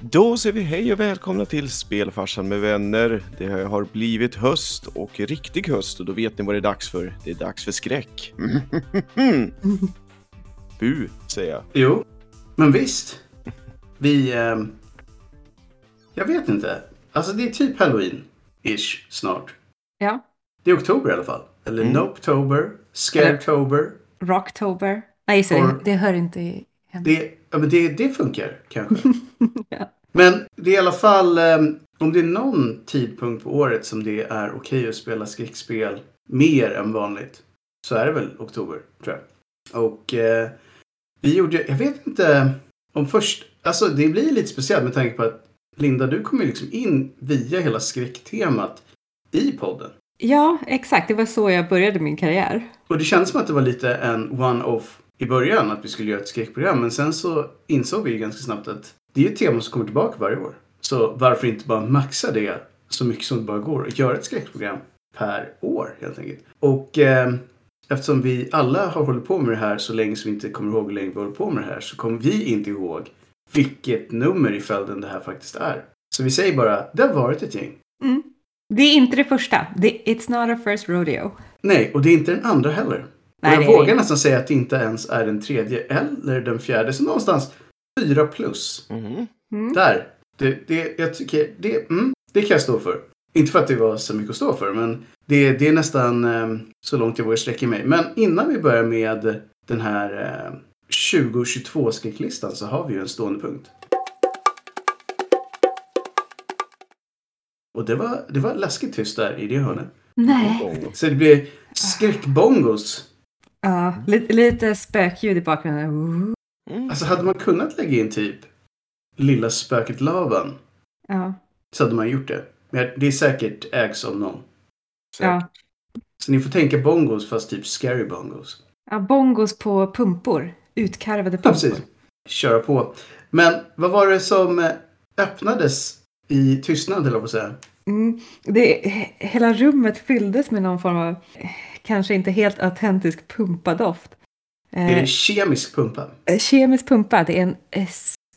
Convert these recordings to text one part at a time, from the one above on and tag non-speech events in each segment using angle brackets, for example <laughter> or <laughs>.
Då säger vi hej och välkomna till Spelfarsan med vänner. Det har blivit höst och riktig höst och då vet ni vad det är dags för. Det är dags för skräck. <laughs> Bu, säger jag. Jo, men visst. Vi... Eh, jag vet inte. Alltså det är typ halloween-ish snart. Ja. Det är oktober i alla fall. Eller Mm. Nopetober, Scaretober. Rocktober. Nej, så Or- det, det hör inte i- hem. Det, ja, men det, det funkar kanske. <laughs> Ja. Men det är i alla fall, eh, om det är någon tidpunkt på året som det är okej att spela skräckspel mer än vanligt så är det väl oktober, tror jag. Och eh, vi gjorde, jag vet inte om först, alltså det blir lite speciellt med tanke på att Linda, du kom ju liksom in via hela skräcktemat i podden. ja, exakt. Det var så jag började min karriär. Och det kändes som att det var lite en one-off i början att vi skulle göra ett skräckprogram. Men sen så insåg vi ganska snabbt att det är ett tema som kommer tillbaka varje år. Så varför inte bara maxa det så mycket som det bara går och göra ett skräckprogram per år helt enkelt. Och eh, eftersom vi alla har hållit på med det här så länge som vi inte kommer ihåg hur länge vi håller på med det här så kommer vi inte ihåg vilket nummer i följden det här faktiskt är. Så vi säger bara, det har varit ett gäng. Mm. Det är inte det första. Det, it's not a first rodeo. Nej, och det är inte den andra heller. Nej, och jag är vågar nästan säga att det inte ens är den tredje eller den fjärde. Så någonstans fyra plus. Mhm. Mm. Där. Det, det, jag tycker, det, mm, det kan jag stå för. Inte för att det var så mycket att stå för, men det, det är nästan eh, så långt jag vågar sträcka mig. Men innan vi börjar med den här eh, 2022 skräcklistan så har vi ju en stående punkt. Och det var, det var läskigt tyst där i det hörnet. Nej. Så det blir skräckbongos. Ja, lite, lite spökljud i bakgrunden. Mm. Alltså hade man kunnat lägga in typ Lilla spöket Laban Ja. så hade man gjort det. Men det är säkert ägs av någon. Ja. Så ni får tänka bongos fast typ scary bongos. ja, bongos på pumpor. Utkarvade Ja, pumpor. precis. Köra på. Men vad var det som eh, öppnades i tystnad, eller på att säga? Mm, det, he- hela rummet fylldes med någon form av, kanske inte helt autentisk pumpadoft. Är Eh, det kemisk pumpa? eh, kemisk pumpa, det är en eh,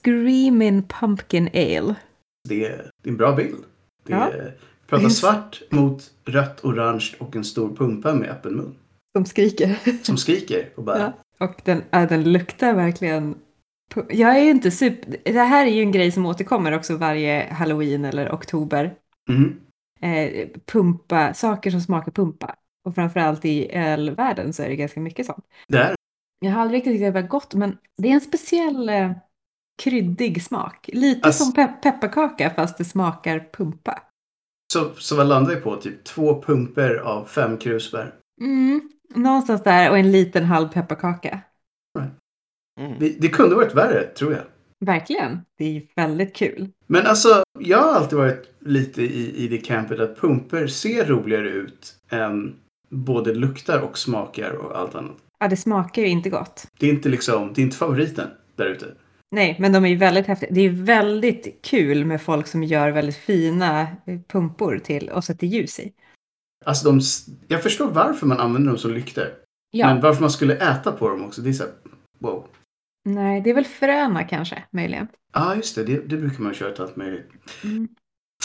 Screaming Pumpkin Ale. Det är, det är en bra bild. Det Ja. är, är- svart mot rött, orange och en stor pumpa med öppen mun. Som skriker. <laughs> Som skriker och bara... Ja. Och den, ja, den luktar verkligen... Jag är ju inte super... Det här är ju en grej som återkommer också varje halloween eller oktober. Mhm. Eh, pumpa, saker som smakar pumpa. Och framförallt i ölvärlden så är det ganska mycket sånt. Det är Jag har aldrig riktigt tyckt att det var gott, men det är en speciell eh, kryddig smak. Lite Ass- som pe- pepparkaka fast det smakar pumpa. Så, så vad landar vi på? Typ två pumper av fem krusbär. Mm, någonstans där och en liten halv pepparkaka. Mm. Det, det kunde varit värre, tror jag. Verkligen. Det är väldigt kul. Men alltså, jag har alltid varit lite i, i det campet att pumper ser roligare ut än både luktar och smakar och allt annat. Ja, det smakar ju inte gott. Det är inte liksom, det är inte favoriten där ute. Nej, men de är ju väldigt häftiga. Det är väldigt kul med folk som gör väldigt fina eh, pumpor till och sätter ljus i. Alltså de, jag förstår varför man använder dem som lyktor. Ja, Men varför man skulle äta på dem också, det är så här, wow. nej, det är väl fröna kanske, möjligen. Ja, ah, just det, det. Det brukar man köra till allt möjligt. Mm.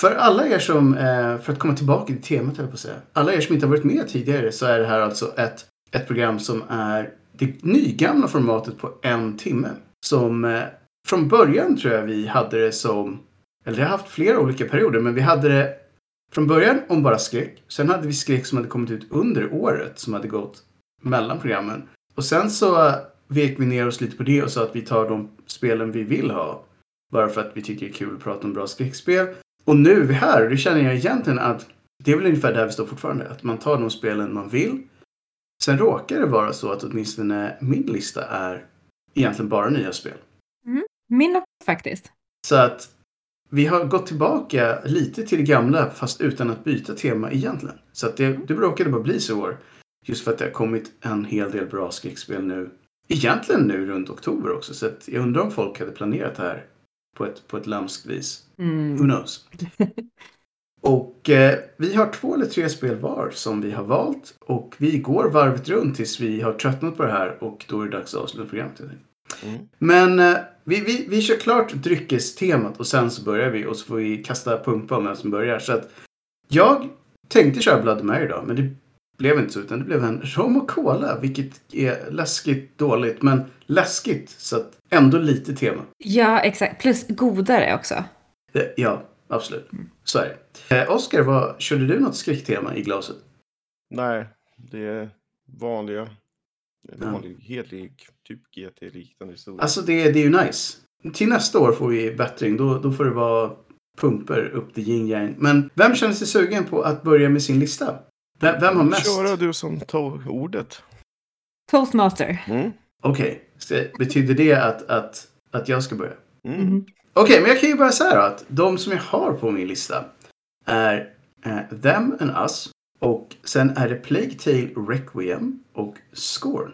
För alla er som, eh, för att komma tillbaka till temat höll jag på att säga. Alla er som inte har varit med tidigare så är det här alltså ett, ett program som är det nygamla formatet på en timme. Som eh, från början tror jag vi hade det som, eller det har haft flera olika perioder, men vi hade det från början om bara skräck. Sen hade vi skräck som hade kommit ut under året som hade gått mellan programmen. Och sen så vek vi ner oss lite på det och sa att vi tar de spelen vi vill ha. Bara för att vi tycker det är kul att prata om bra skräckspel. Och nu är vi här och det känner jag egentligen att det är väl ungefär där vi står fortfarande. Att man tar de spelen man vill. Sen råkar det vara så att åtminstone min lista är egentligen bara nya spel. Min också faktiskt. Så att vi har gått tillbaka lite till det gamla fast utan att byta tema egentligen. Så att det, det råkade bara bli så år. Just för att det har kommit en hel del bra skräckspel nu. Egentligen nu runt oktober också. Så att jag undrar om folk hade planerat det här på ett, på ett lömskt vis. Who Mm. knows? <laughs> Och eh, vi har två eller tre spel var som vi har valt. Och vi går varvet runt tills vi har tröttnat på det här och då är det dags att avsluta programmet. Mm. Men eh, vi, vi, vi kör klart dryckestemat och sen så börjar vi och så får vi kasta pumpa om vem som börjar. Så att jag tänkte köra Blood Mary idag, men det blev inte så utan det blev en rom och cola, vilket är läskigt dåligt, men läskigt så att ändå lite tema. Ja, exakt. Plus godare också. Det, ja, absolut. Så är det. Eh, Oskar, vad, körde du något skräcktema i glaset? Nej, det är vanliga, Ja. vanlig, hederlig, typ GT-liknande historia. Alltså det, det är ju nice. Till nästa år får vi bättring. Då, då får det vara pumper upp till yin yang. Men vem känner sig sugen på att börja med sin lista? Vem, vem har mest? Köra du som tog ordet. Toastmaster. Mm. Okej, okay. betyder det att, att, att jag ska börja? Mm. Mhm. Okej, men jag kan ju börja så här då, att de som jag har på min lista är eh, Them and Us och sen är det Plague Tale Requiem och Scorn.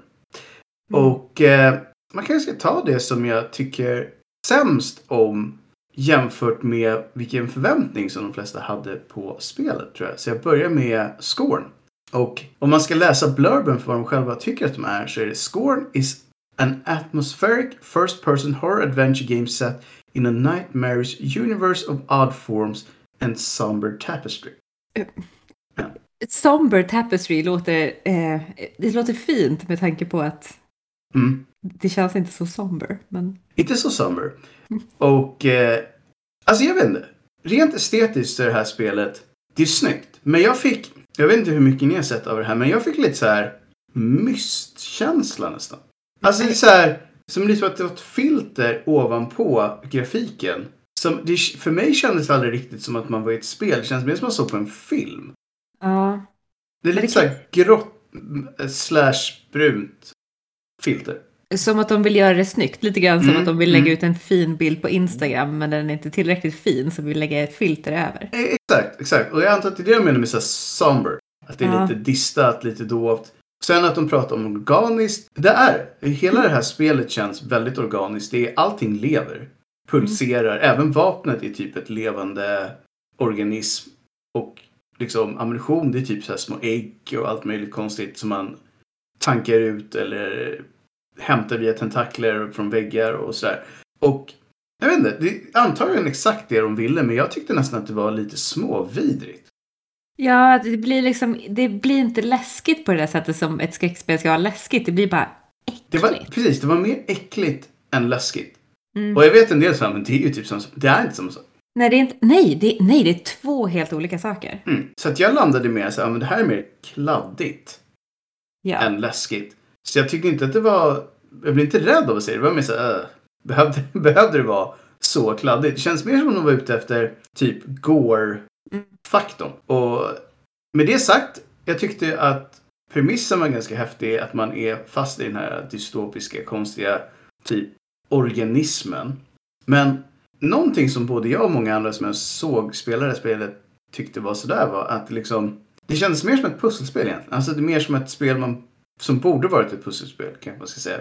Mm. Och eh, man kanske ska ta det som jag tycker sämst om jämfört med vilken förväntning som de flesta hade på spelet tror jag. Så jag börjar med Scorn. Och om man ska läsa blurben för vad de själva tycker att de är så är det Scorn is an atmospheric first person horror adventure game set in a nightmarish universe of odd forms and somber tapestry. Somber Tapestry låter, eh, det låter fint med tanke på att Mm. det känns inte så somber. Men Inte så somber. Och eh, alltså jag vet inte. Rent estetiskt är det här spelet, det är snyggt. Men jag fick, jag vet inte hur mycket ni har sett av det här, men jag fick lite så här mystkänsla nästan. Alltså det är så här, som lite som att det var ett filter ovanpå grafiken. Som, det, för mig kändes det aldrig riktigt som att man var i ett spel. Det känns mer som att man såg på en film. ja, Det är lite det så här grått eh, slash brunt filter. Som att de vill göra det snyggt. Lite grann som Mm, att de vill lägga mm. ut en fin bild på Instagram men den är inte tillräckligt fin så vill lägga ett filter över. Eh, Exakt, exakt. Och jag antar att det är det jag menar med så somber. Att det är Ja. lite distat, lite dovt. Sen att de pratar om organiskt. Det är Hela det här spelet känns väldigt organiskt. Det är, allting lever. Pulserar. Även vapnet är typ ett levande organism. Och liksom ammunition det är typ så här små ägg och allt möjligt konstigt som man tankar ut eller hämtar via tentakler från väggar och sådär. Och jag vet inte, det är antagligen exakt det de ville men jag tyckte nästan att det var lite småvidrigt. Ja, det blir liksom, det blir inte läskigt på det där sättet som ett skräckspel ska vara läskigt. Det blir bara Det var, äckligt. precis, det var mer äckligt än läskigt. Mm. Och jag vet en del så här, men det är ju typ som, det är inte samma sak. Nej, det är inte, nej, det, nej, det är två helt olika saker. Mm. Så att jag landade mer så här, men det här är mer kladdigt Ja. än läskigt. Så jag tyckte inte att det var, jag blev inte rädd av att se det. Det var mer så här, äh, behövde, <laughs> behövde det vara så kladdigt? Det känns mer som om de var ute efter typ gore-faktorn. Och med det sagt, jag tyckte att premissen var ganska häftig. Att man är fast i den här dystopiska, konstiga typ organismen. Men någonting som både jag och många andra som jag såg spela det spelet tyckte var sådär var att liksom det kändes mer som ett pusselspel egentligen. Alltså det är mer som ett spel man, som borde varit ett pusselspel kanske man ska säga.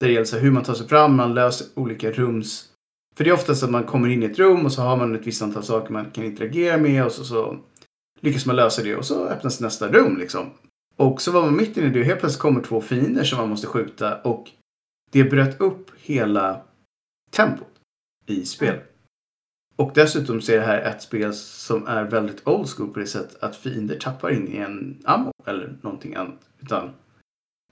Där det gäller så hur man tar sig fram, man löser olika rums. För det är oftast att man kommer in i ett rum och så har man ett visst antal saker man kan interagera med och så, så lyckas man lösa det och så öppnas nästa rum liksom. Och så var man mitt inne i det och helt plötsligt kommer två fiender som man måste skjuta och det bröt upp hela tempot i spelet. Och dessutom så är det här ett spel som är väldigt old school på det sättet att fiender tappar in i en ammo eller någonting annat. Utan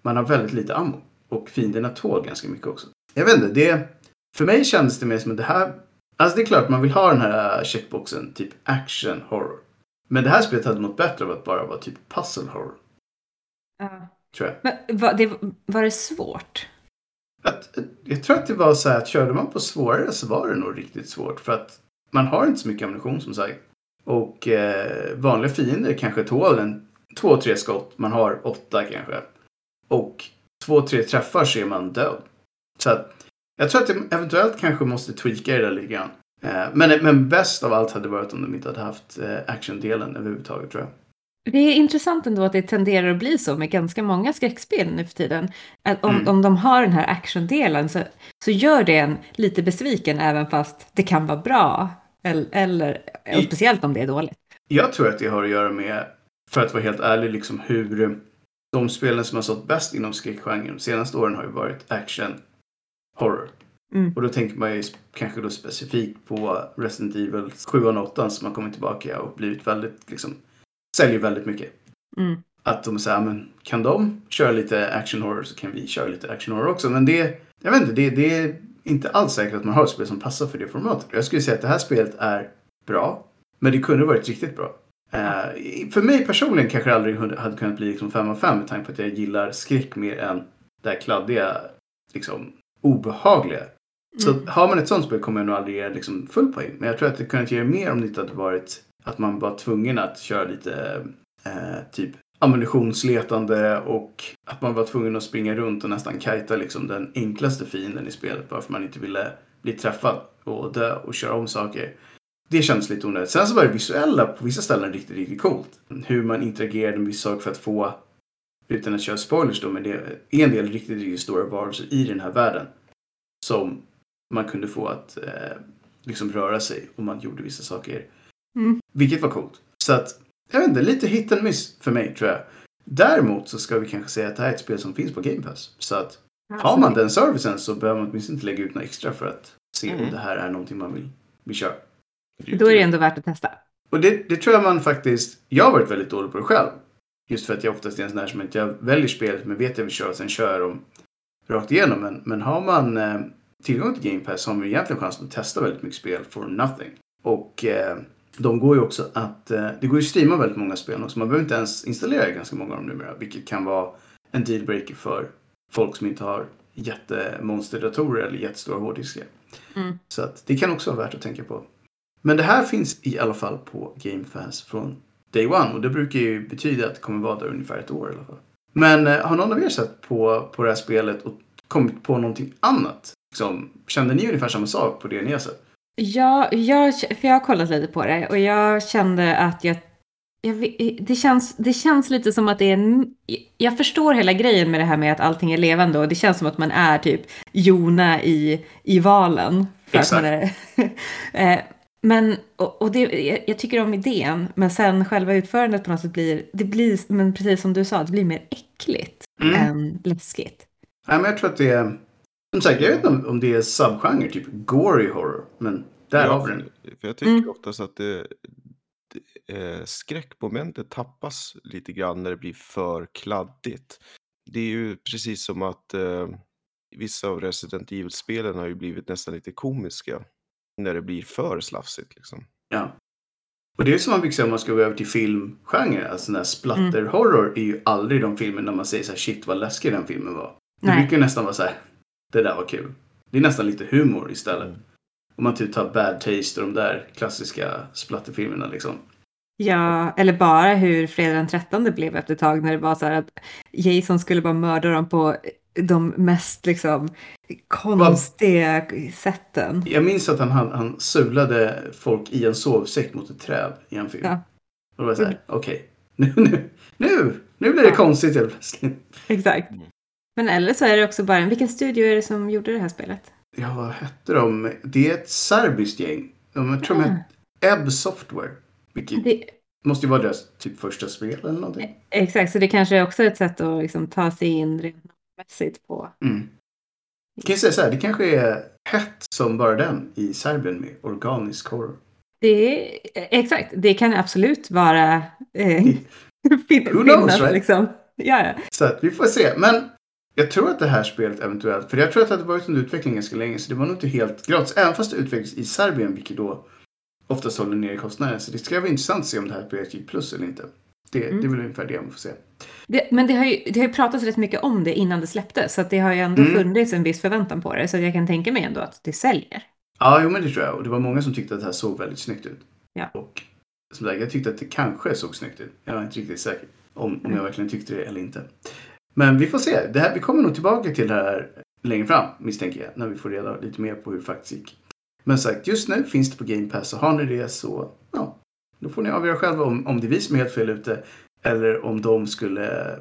man har väldigt lite ammo. Och fienderna tål ganska mycket också. Jag vet inte, det... För mig kändes det mer som att det här... Alltså det är klart man vill ha den här checkboxen, typ action horror. Men det här spelet hade mått bättre av att bara vara typ puzzle horror, Ja. tror jag. Men var det, var det svårt? Att, jag tror att det var så här att körde man på svårare så var det nog riktigt svårt. För att man har inte så mycket ammunition som sagt. Och eh, vanliga fiender kanske tål en två, tre skott. Man har åtta kanske. Och två, tre träffar så är man död. Så att jag tror att jag eventuellt kanske måste tweaka det där lite grann. Eh, men, men bäst av allt hade varit om de inte hade haft eh, actiondelen överhuvudtaget tror jag. Det är intressant ändå att det tenderar att bli så med ganska många skräckspel nu för tiden. Att om, Mm. om de har den här actiondelen så, så gör det en lite besviken även fast det kan vara bra. Eller, eller I- speciellt om det är dåligt. Jag tror att det har att göra med, för att vara helt ärlig, liksom hur de spelen som har stått bäst inom skräckgenren de senaste åren har ju varit action, horror. Mm. Och då tänker man ju kanske då specifikt på Resident Evil 7 och 8 som har kommit tillbaka och blivit väldigt, liksom, säljer väldigt mycket. Mm. Att de säger, men kan de köra lite action horror så kan vi köra lite action horror också. Men det, jag vet inte, det, det är inte alls säkert att man har ett spel som passar för det formatet. Jag skulle säga att det här spelet är bra, men det kunde varit riktigt bra. Eh, för mig personligen kanske det aldrig hade kunnat bli liksom 5 av 5 med tanke på att jag gillar skräck mer än det här kladdiga, liksom obehagliga. Så Mm. har man ett sånt spel kommer jag nog aldrig ge liksom full poäng. Men jag tror att det kunnat ge mer om det inte hade varit att man var tvungen att köra lite eh, typ ammunitionsletande och att man var tvungen att springa runt och nästan kajta liksom den enklaste fienden i spelet bara för man inte ville bli träffad och dö och köra om saker. Det kändes lite onödigt. Sen så var det visuella på vissa ställen riktigt, riktigt coolt. Hur man interagerade med vissa saker för att få, utan att köra spoilers då, men det är en del riktigt, riktigt stora varelser i den här världen. Som man kunde få att eh, liksom röra sig om man gjorde vissa saker. Mm. Vilket var coolt. Så att, jag vet inte, lite hit and miss för mig tror jag. Däremot så ska vi kanske säga att det här är ett spel som finns på Game Pass. Så att har man den servicen så behöver man åtminstone inte lägga ut något extra för att se Mm. om det här är någonting man vill, vill köra. Då är det ändå värt att testa. Och det, det tror jag man faktiskt, jag har varit väldigt dålig på det själv. Just för att jag oftast är en sån här som inte, jag väljer spelet men vet att jag vill köra och sen kör jag dem rakt igenom. Men, men har man eh, tillgång till Game Pass så har man egentligen chansen att testa väldigt mycket spel for nothing. Och eh, de går ju också att, eh, det går ju att streama väldigt många spel också. Man behöver inte ens installera ganska många av dem numera. Vilket kan vara en dealbreaker för folk som inte har jättemonsterdatorer eller jättestora hårddiskar. Mm. Så att det kan också vara värt att tänka på. Men det här finns i alla fall på Game Pass från Day One och det brukar ju betyda att det kommer vara där ungefär ett år i alla fall. Men eh, har någon av er sett på, på det här spelet och kommit på någonting annat? Liksom, kände ni ungefär samma sak på det ni har sett? Ja, jag, för jag har kollat lite på det och jag kände att jag, jag det, känns, det känns lite som att det är en, jag förstår hela grejen med det här med att allting är levande och det känns som att man är typ Jona i, i valen. Exakt. <laughs> men, och, och det, jag, jag tycker om idén, men sen själva utförandet på något sätt blir, det blir, men precis som du sa, det blir mer äckligt Mm. än läskigt. Nej, men jag tror att det är... Som sagt, jag vet inte om, om det är subgenre, typ gory horror. Men där har vi den. För, för jag tycker Mm. oftast att det, det, eh, skräckmomentet tappas lite grann när det blir för kladdigt. Det är ju precis som att eh, vissa av Resident Evil-spelen har ju blivit nästan lite komiska när det blir för slafsigt. Liksom. Ja. Och det är som man brukar säga om man ska gå över till filmgenre. Alltså den här splatterhorror är ju aldrig de filmer när man säger så här shit vad läskig den filmen var. Det Nej. brukar ju nästan vara så här det där var kul. Det är nästan lite humor istället. Mm. Om man typ tar Bad Taste och de där klassiska splatterfilmerna liksom. Ja, eller bara hur fredag den 13 blev efter ett tag när det var så här att Jason skulle bara mörda dem på de mest liksom konstiga sätten. Jag minns att han, han, han sulade folk i en sovsäck mot ett träd i en film. Ja. Och då var jag så här, okej. Nu, nu, nu, nu blir det Ja. konstigt helt plötsligt. Exakt. Mm. Men eller så är det också bara, en- vilken studio är det som gjorde det här spelet? Ja, vad hette de? Det är ett serbiskt gäng. De, jag tror de hette Ebb Software. Vilket Det, måste ju vara deras typ första spel eller någonting. exakt, så det kanske är också ett sätt att liksom ta sig in rent mässigt på. Mm. Kan jag säga så här, det kanske är hett som bara den i Serbien med organisk horror. Det är, exakt, det kan absolut vara eh, <laughs> fin, Who knows, finnas right? liksom. Ja, ja. Så att vi får se. Men jag tror att det här spelet eventuellt, för jag tror att det hade varit under utveckling ganska länge, så det var nog inte helt gratis. Även fast det utvecklades i Serbien, vilket då oftast håller ner kostnaden. Så det ska bli intressant att se om det här spelet gick plus eller inte. Det, Mm. det är väl ungefär det man får se. Det, men det har, ju, det har ju pratats rätt mycket om det innan det släpptes, så att det har ju ändå Mm. funnits en viss förväntan på det, så jag kan tänka mig ändå att det säljer. Ja, jo men det tror jag. Och det var många som tyckte att det här såg väldigt snyggt ut. Ja. Och som sagt, jag tyckte att det kanske såg snyggt ut. Jag var inte riktigt säker om, om Mm. jag verkligen tyckte det eller inte. Men vi får se. Det här, vi kommer nog tillbaka till det här längre fram, misstänker jag. När vi får reda lite mer på hur det faktiskt gick. Men sagt, just nu finns det på Game Pass. Så har ni det så, ja. Då får ni avgöra själva om, om det är vi som är helt fel ute. Eller om de skulle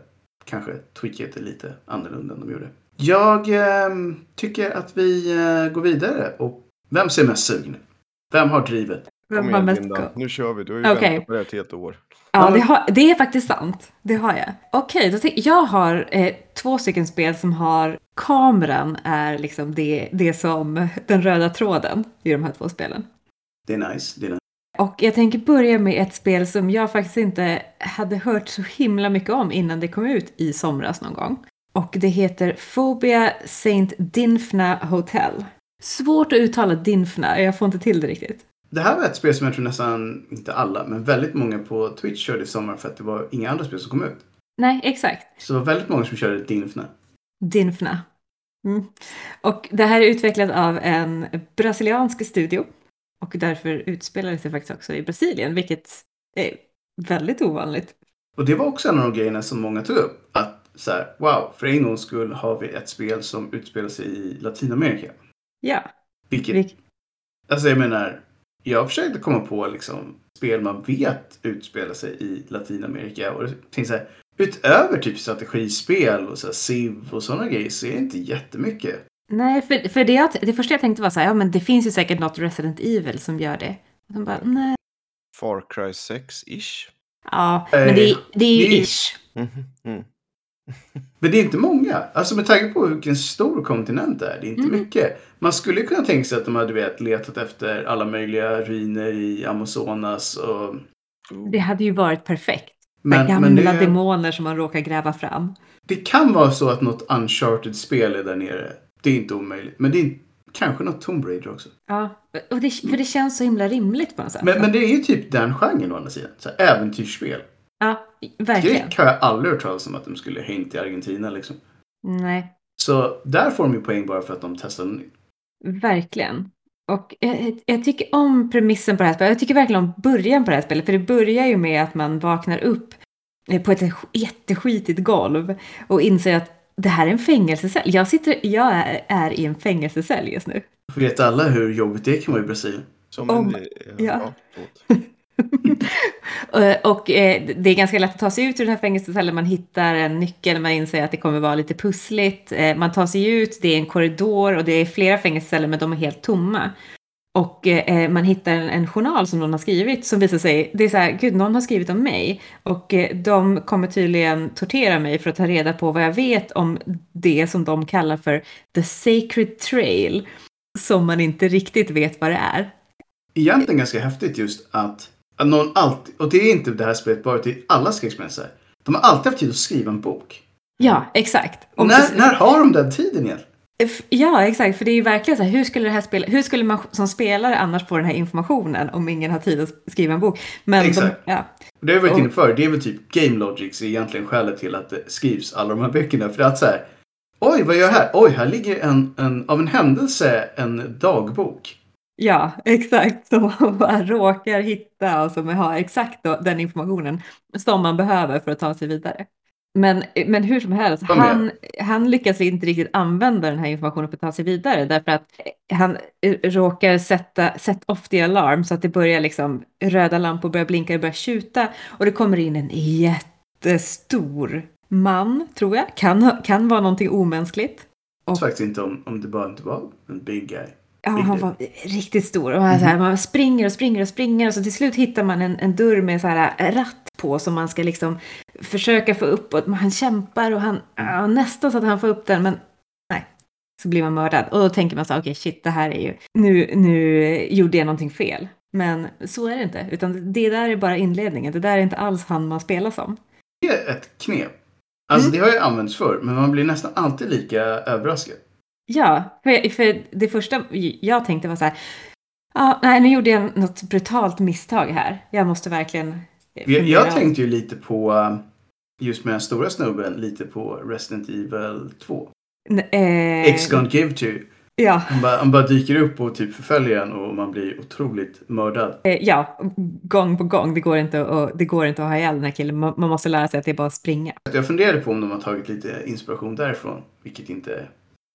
kanske tweaka det lite annorlunda än de gjorde. Jag ehm, tycker att vi eh, går vidare. Och vem ser mest sugen? Vem har drivet? Vem har mest Linda, nu kör vi. Du har ju Okej. väntat på det här ett helt år. Ja, det, har, det är faktiskt sant. Det har jag. Okej, då tänk- jag har eh, två stycken spel som har kameran är liksom det, det som den röda tråden i de här två spelen. Det är nice. Det är nice. Och jag tänker börja med ett spel som jag faktiskt inte hade hört så himla mycket om innan det kom ut i somras någon gång. Och det heter Phobia Saint Dinfna Hotel. Svårt att uttala Dinfna, jag får inte till det riktigt. Det här var ett spel som jag tror nästan, inte alla, men väldigt många på Twitch körde i sommar för att det var inga andra spel som kom ut. Nej, exakt. Så det var väldigt många som körde Dinfna. Dinfna. Mm. Och det här är utvecklat av en brasiliansk studio. Och därför utspelar det sig faktiskt också i Brasilien, vilket är väldigt ovanligt. Och det var också en av de grejerna som många tog upp. Att så här, wow, för en gångs skull har vi ett spel som utspelar sig i Latinamerika. Ja, Vilket, vilk- alltså jag menar, jag försökte komma på liksom spel man vet utspelar sig i Latinamerika. Och jag tänkte så här, utöver typ strategispel och så här Civ och sådana grejer så är det inte jättemycket. Nej, för, för det, jag, det första jag tänkte var så här, ja men det finns ju säkert något Resident Evil som gör det. Och de bara, nej. Far Cry 6-ish. Ja, men det, är- det är ju det är- ish. Mhm, mm. <laughs> Men det är inte många. Alltså med tanke på vilken stor kontinent det är. Det är inte Mm. mycket. Man skulle kunna tänka sig att de hade vet, letat efter alla möjliga ruiner i Amazonas. Och... Det hade ju varit perfekt. Men, Med gamla men det, demoner som man råkar gräva fram. det kan vara så att något uncharted-spel är där nere. Det är inte omöjligt. Men det är kanske något Tomb Raider också. Ja, och det, för det känns så himla rimligt på något sätt. Men, men det är ju typ den genren å andra sidan. Så här, äventyrsspel. Ja, verkligen. Det har jag aldrig hört talas om att de skulle hängt i Argentina liksom. Nej, Så där får de ju poäng bara för att de testade nytt. verkligen. Och jag, jag tycker om premissen på det här spelet. Jag tycker verkligen om början på det här spelet. För det börjar ju med att man vaknar upp eh, på ett jätteskitigt golv och inser att det här är en fängelsecell. Jag, sitter, jag är, är i en fängelsecell just nu. Vet alla hur jobbigt det kan vara i Brasilien? Som Om- en... eh, ja. förlåt. <laughs> Eh, Och eh, det är ganska lätt att ta sig ut ur den här fängelsecellen. Man hittar en nyckel, man inser att det kommer vara lite pussligt. Eh, Man tar sig ut, det är en korridor och det är flera fängelseceller men de är helt tomma. Och eh, man hittar en, en journal som någon har skrivit som visar sig, det är så här, gud någon har skrivit om mig. Och eh, de kommer tydligen tortera mig för att ta reda på vad jag vet om det som de kallar för the sacred trail. Som man inte riktigt vet vad det är. egentligen ganska häftigt just att, att någon alltid, och det är inte det här spelet bara, det är alla skräckspel så här. De har alltid haft tid att skriva en bok. Ja, exakt. När, när har de den tiden egentligen? Ja, exakt. För det är ju verkligen så här, hur skulle, det här spela, hur skulle man som spelare annars få den här informationen om ingen har tid att skriva en bok? Men Exakt. De, ja, det har vi varit inne på förr, det är väl typ Game Logic är egentligen skälet till att det skrivs alla de här böckerna. För att så här, oj vad gör jag här? Oj, här ligger en, en av en händelse en dagbok. ja, <laughs> exakt. Som man bara råkar hitta och som har exakt då, den informationen som man behöver för att ta sig vidare. Men, men hur som helst, han, han lyckas inte riktigt använda den här informationen för att ta sig vidare därför att han eh, råkar sätta set off the alarm så att det börjar liksom röda lampor börjar blinka, det börjar tjuta och det kommer in en jättestor man, tror jag, kan, kan vara någonting omänskligt. Jag vet faktiskt inte om, om det bara inte var en big guy. Ja, han var riktigt stor. Och man, så här, man springer och springer och springer och så till slut hittar man en, en dörr med så här ratt på som man ska liksom försöka få upp. Och han kämpar och han, ja, nästan så att han får upp den men nej. Så blir man mördad. Och då tänker man så här, okej shit det här är ju, nu, nu gjorde jag någonting fel. Men så är det inte, utan det där är bara inledningen. Det där är inte alls han man spelar som. Det är ett knep. Alltså Mm. det har ju använts förr, men man blir nästan alltid lika överraskad. Ja, för, för det första jag tänkte var så här, ja, nej, nu gjorde jag något brutalt misstag här. Jag måste verkligen eh, Jag, jag om." tänkte ju lite på, eh, just med den stora snubben, lite på Resident Evil 2. N- eh, X gonna give to. Ja, Han bara, han bara dyker upp och typ förföljer en och man blir otroligt mördad. eh, ja, gång på gång. Det går inte att, det går inte att ha ihjäl den här killen. Man, man måste lära sig att det är bara att springa. Jag funderade på om de har tagit lite inspiration därifrån, vilket inte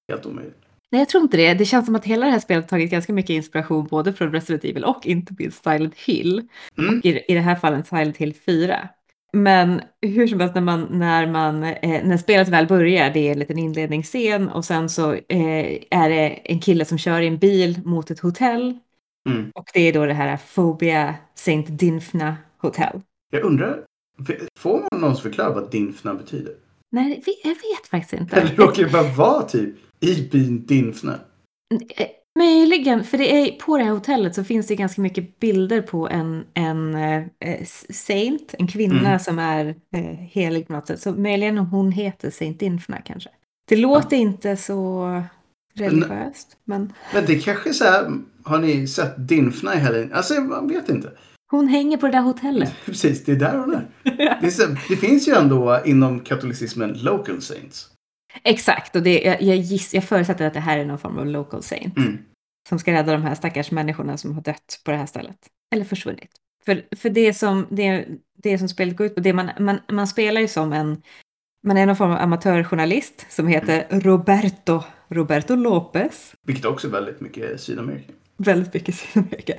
helt omöjligt. Nej, jag tror inte det. Det känns som att hela det här spelet tagit ganska mycket inspiration både från Resident Evil och inte minst Silent Hill. Mm. I, i det här fallet Silent Hill 4. Men hur som helst, när, man, när, man, eh, när spelet väl börjar, det är en liten inledningsscen och sen så eh, är det en kille som kör i en bil mot ett hotell. Mm. Och det är då det här Phobia St. Dinfna Hotel. Jag undrar, får man någon förklara vad Dinfna betyder? Nej, jag vet faktiskt inte. Eller råkar det bara vara typ i byn Dinfna? Eh, Möjligen, för det är, på det här hotellet så finns det ganska mycket bilder på en, en eh, saint, en kvinna Mm. som är eh, helig på något sätt. Så möjligen hon heter Saint Infna kanske. Det låter inte så religiöst, men Men det kanske är så här, har ni sett Dinfna i helgen? Alltså man vet inte. Hon hänger på det där hotellet. <laughs> Precis, det är där hon är. Det, det finns ju ändå inom katolicismen local saints. Exakt, och det, jag, jag, giss, jag förutsätter att det här är någon form av local saint. Mm. Som ska rädda de här stackars människorna som har dött på det här stället. Eller försvunnit. För, för det, som, det, det som spelet går ut på, det man, man, man spelar ju som en, man är någon form av amatörjournalist som heter Roberto, Roberto Lopez. Vilket också är väldigt mycket Sydamerika. Väldigt mycket Sydamerika.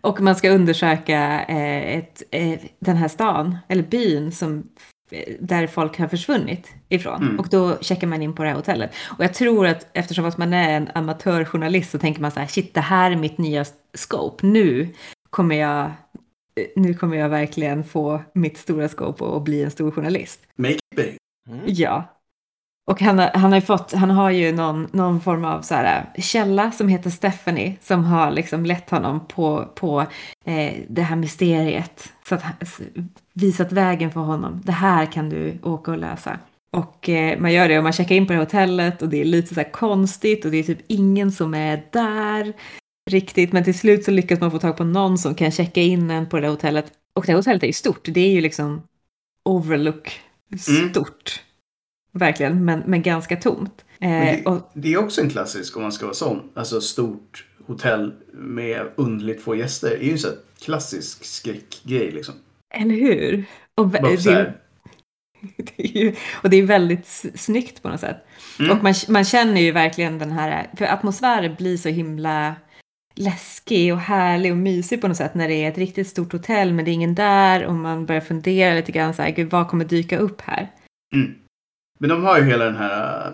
Och man ska undersöka eh, ett, eh, den här stan, eller byn, som, eh, där folk har försvunnit ifrån. Mm. Och då checkar man in på det här hotellet. Och jag tror att eftersom att man är en amatörjournalist så tänker man så här, shit, det här är mitt nya scope. Nu kommer jag, nu kommer jag verkligen få mitt stora scope och, och bli en stor journalist. Make it big. Mm. Ja. Och han, har- han har fått, han har ju någon, någon form av så här, källa som heter Stephanie som har liksom lett honom på, på eh, det här mysteriet. Så att, visat vägen för honom. Det här kan du åka och lösa. Och eh, man gör det och man checkar in på det hotellet och det är lite så här konstigt och det är typ ingen som är där riktigt. Men till slut så lyckas man få tag på någon som kan checka in en på det där hotellet. Och det här hotellet är ju stort. Det är ju liksom overlook Mm. Verkligen, men, men ganska tomt. Eh, Men det, och, det är också en klassisk om man ska vara sån. Alltså stort hotell med underligt få gäster. Det är ju en sån här klassisk skräckgrej liksom. eller hur? Och, så <laughs> det, är ju, och det är väldigt snyggt på något sätt. Mm. Och man, man känner ju verkligen den här, för atmosfären blir så himla läskig och härlig och mysig på något sätt när det är ett riktigt stort hotell men det är ingen där och man börjar fundera lite grann så här, gud vad kommer dyka upp här? Mm. Men de har ju hela den här äh,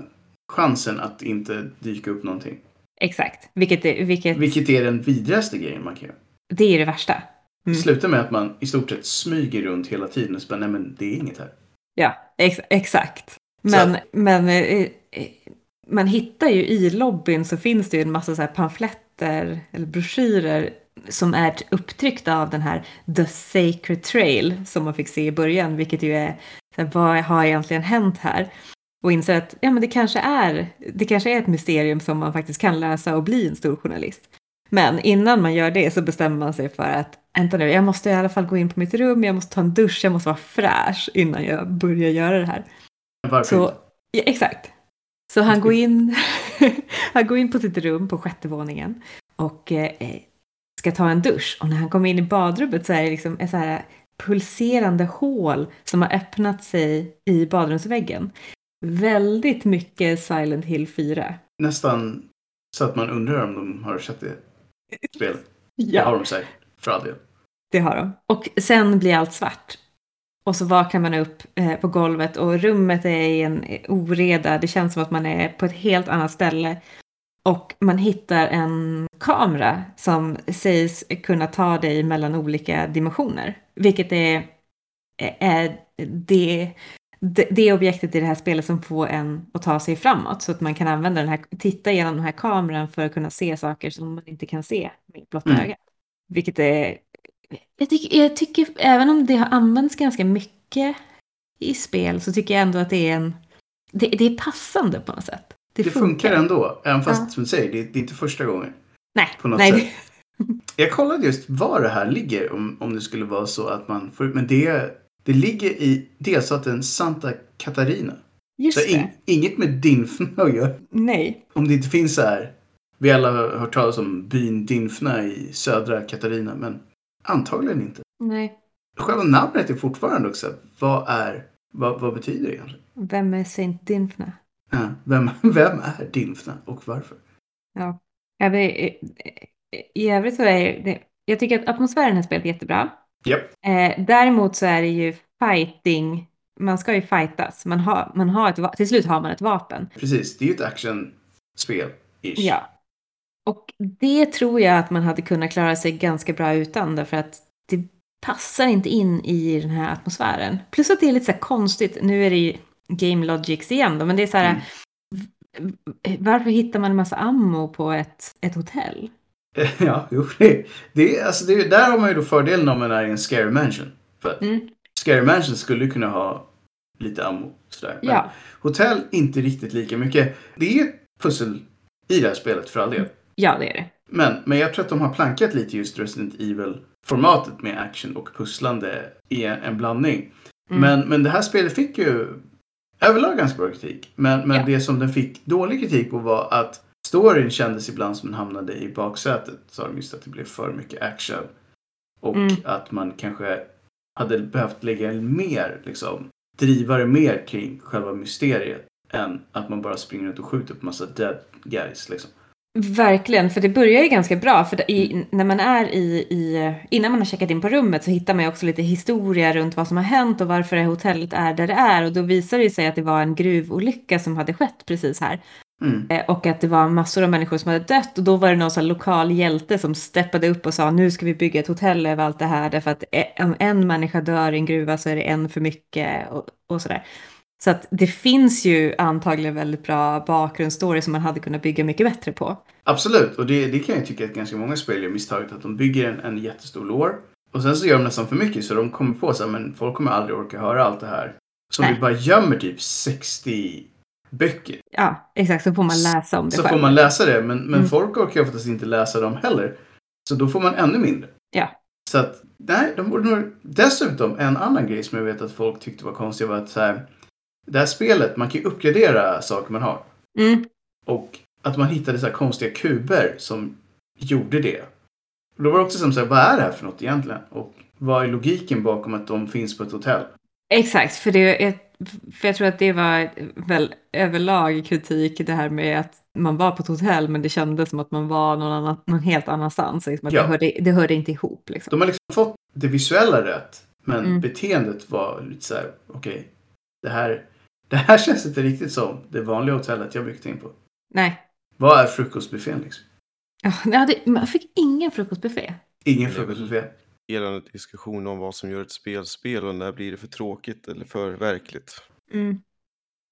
chansen att inte dyka upp någonting. Exakt, vilket, är- vilket, Vilket är den vidrigaste grejen man kan göra. det är det värsta. Mm. Sluta med att man i stort sett smyger runt hela tiden och så bara, nej men det är inget här. Ja, ex exakt. Men, att- men eh, eh, man hittar ju i lobbyn så finns det ju en massa så här pamfletter eller broschyrer som är upptryckta av den här The Sacred Trail som man fick se i början, vilket ju är här, vad har egentligen hänt här? Och inser att ja, men det, kanske är, det kanske är ett mysterium som man faktiskt kan lösa och bli en stor journalist. Men innan man gör det så bestämmer man sig för att vänta nu, jag måste i alla fall gå in på mitt rum, jag måste ta en dusch, jag måste vara fräsch innan jag börjar göra det här. Varför Så, ja, exakt. Så han går, in, <laughs> han går in på sitt rum på sjätte våningen och eh, ska ta en dusch. Och när han kommer in i badrummet så är det liksom ett så här pulserande hål som har öppnat sig i badrumsväggen. Väldigt mycket Silent Hill 4. Nästan så att man undrar om de har sett det spelet. <laughs> Det har de säkert, för all del. Det har de. Och sen blir allt svart. Och så vaknar man upp eh, på golvet och rummet är i en oreda. Det känns som att man är på ett helt annat ställe. Och man hittar en kamera som sägs kunna ta dig mellan olika dimensioner. Vilket är, är det, det, det objektet i det här spelet som får en att ta sig framåt. Så att man kan använda den här, titta genom den här kameran för att kunna se saker som man inte kan se med blotta Mm. ögat. Vilket är jag tycker, jag tycker, även om det har använts ganska mycket i spel, så tycker jag ändå att det är en... Det, det är passande på något sätt. Det funkar ändå, även fast som du säger, det, det är inte första gången. Nej, på något nej. sätt. <laughs> Jag kollade just var det här ligger, om, om det skulle vara så att man får Men det, det ligger i delstaten Santa Catarina. Just Så in, det. inget med Dinfna att göra. Nej. Om det inte finns så här. Vi alla har hört talas om byn Dinfna i södra Katarina, men antagligen inte. Nej. Själva namnet är fortfarande också, vad är, vad, vad betyder det egentligen? Vem är Saint Dinfna? Vem, <laughs> vem är Dinfna och varför? Ja. I, I övrigt så är det... Jag tycker att atmosfären i här spelet är jättebra. Japp. Eh, däremot så är det ju fighting. Man ska ju fightas. Man har, man har ett, till slut har man ett vapen. Precis, det är ju ett actionspel. Ish. Ja. Och det tror jag att man hade kunnat klara sig ganska bra utan därför att det passar inte in i den här atmosfären. Plus att det är lite så här konstigt, nu är det ju Game Logics igen då, men det är så här, Mm. varför hittar man en massa ammo på ett, ett hotell? <laughs> Ja, jo, det, det, alltså det, där har man ju då fördelen om man är i en scary mansion. För Mm. scary mansion skulle kunna ha lite ammo. Sådär. Men Ja, hotell inte riktigt lika mycket. Det är ett pussel i det här spelet för all del. ja, det är det. Men, men jag tror att de har plankat lite just Resident Evil-formatet med action och pusslande i en, en blandning. Mm. Men, men det här spelet fick ju överlag ganska bra kritik. Men, men Ja. det som den fick dålig kritik på var att storyn kändes ibland som den hamnade i baksätet. Sa de just att det blev för mycket action. Och Mm. att man kanske hade behövt lägga mer, liksom, driva det mer kring själva mysteriet. Än att man bara springer ut och skjuter på massa dead guys. Liksom. Verkligen, för det börjar ju ganska bra. För i, när man är i, i, innan man har checkat in på rummet så hittar man ju också lite historia runt vad som har hänt och varför det hotellet är där det är. Och då visar det sig att det var en gruvolycka som hade skett precis här. Mm. Eh, Och att det var massor av människor som hade dött och då var det någon sån lokal hjälte som steppade upp och sa nu ska vi bygga ett hotell över allt det här därför att e- om en människa dör i en gruva så är det en för mycket och, och sådär. Så att det finns ju antagligen väldigt bra bakgrundsstory som man hade kunnat bygga mycket bättre på. Absolut, och det, det kan jag tycka att ganska många spel gör misstaget att de bygger en, en jättestor lore och sen så gör de nästan för mycket så de kommer på sig men folk kommer aldrig orka höra allt det här. Så Nej. vi bara gömmer typ 60 böcker. Ja, exakt, så får man läsa om det Så själv. får man läsa det, men, men Mm. folk orkar oftast inte läsa dem heller. Så då får man ännu mindre. Ja. Så att, nej, de borde nog... Dessutom, en annan grej som jag vet att folk tyckte var konstig var att så här, det här spelet, man kan ju uppgradera saker man har. Mm, Och att man hittade så här konstiga kuber som gjorde det. Och då var det också som så här, vad är det här för något egentligen? Och vad är logiken bakom att de finns på ett hotell? exakt, för, det är, för jag tror att det var väl överlag kritik det här med att man var på ett hotell men det kändes som att man var någon, annan, någon helt annanstans. Liksom att Ja. det, hörde, det hörde inte ihop. Liksom. De har liksom fått det visuella rätt. Men Mm. beteendet var lite så här, okej, det, här, det här känns inte riktigt som det vanliga hotellet jag byggt in på. Nej, Vad är frukostbuffén liksom? Ja, jag hade, man fick ingen frukostbuffé. Ingen Det är frukostbuffé. Hela diskussion om vad som gör ett spel spel och när blir det för tråkigt eller för verkligt. Mm.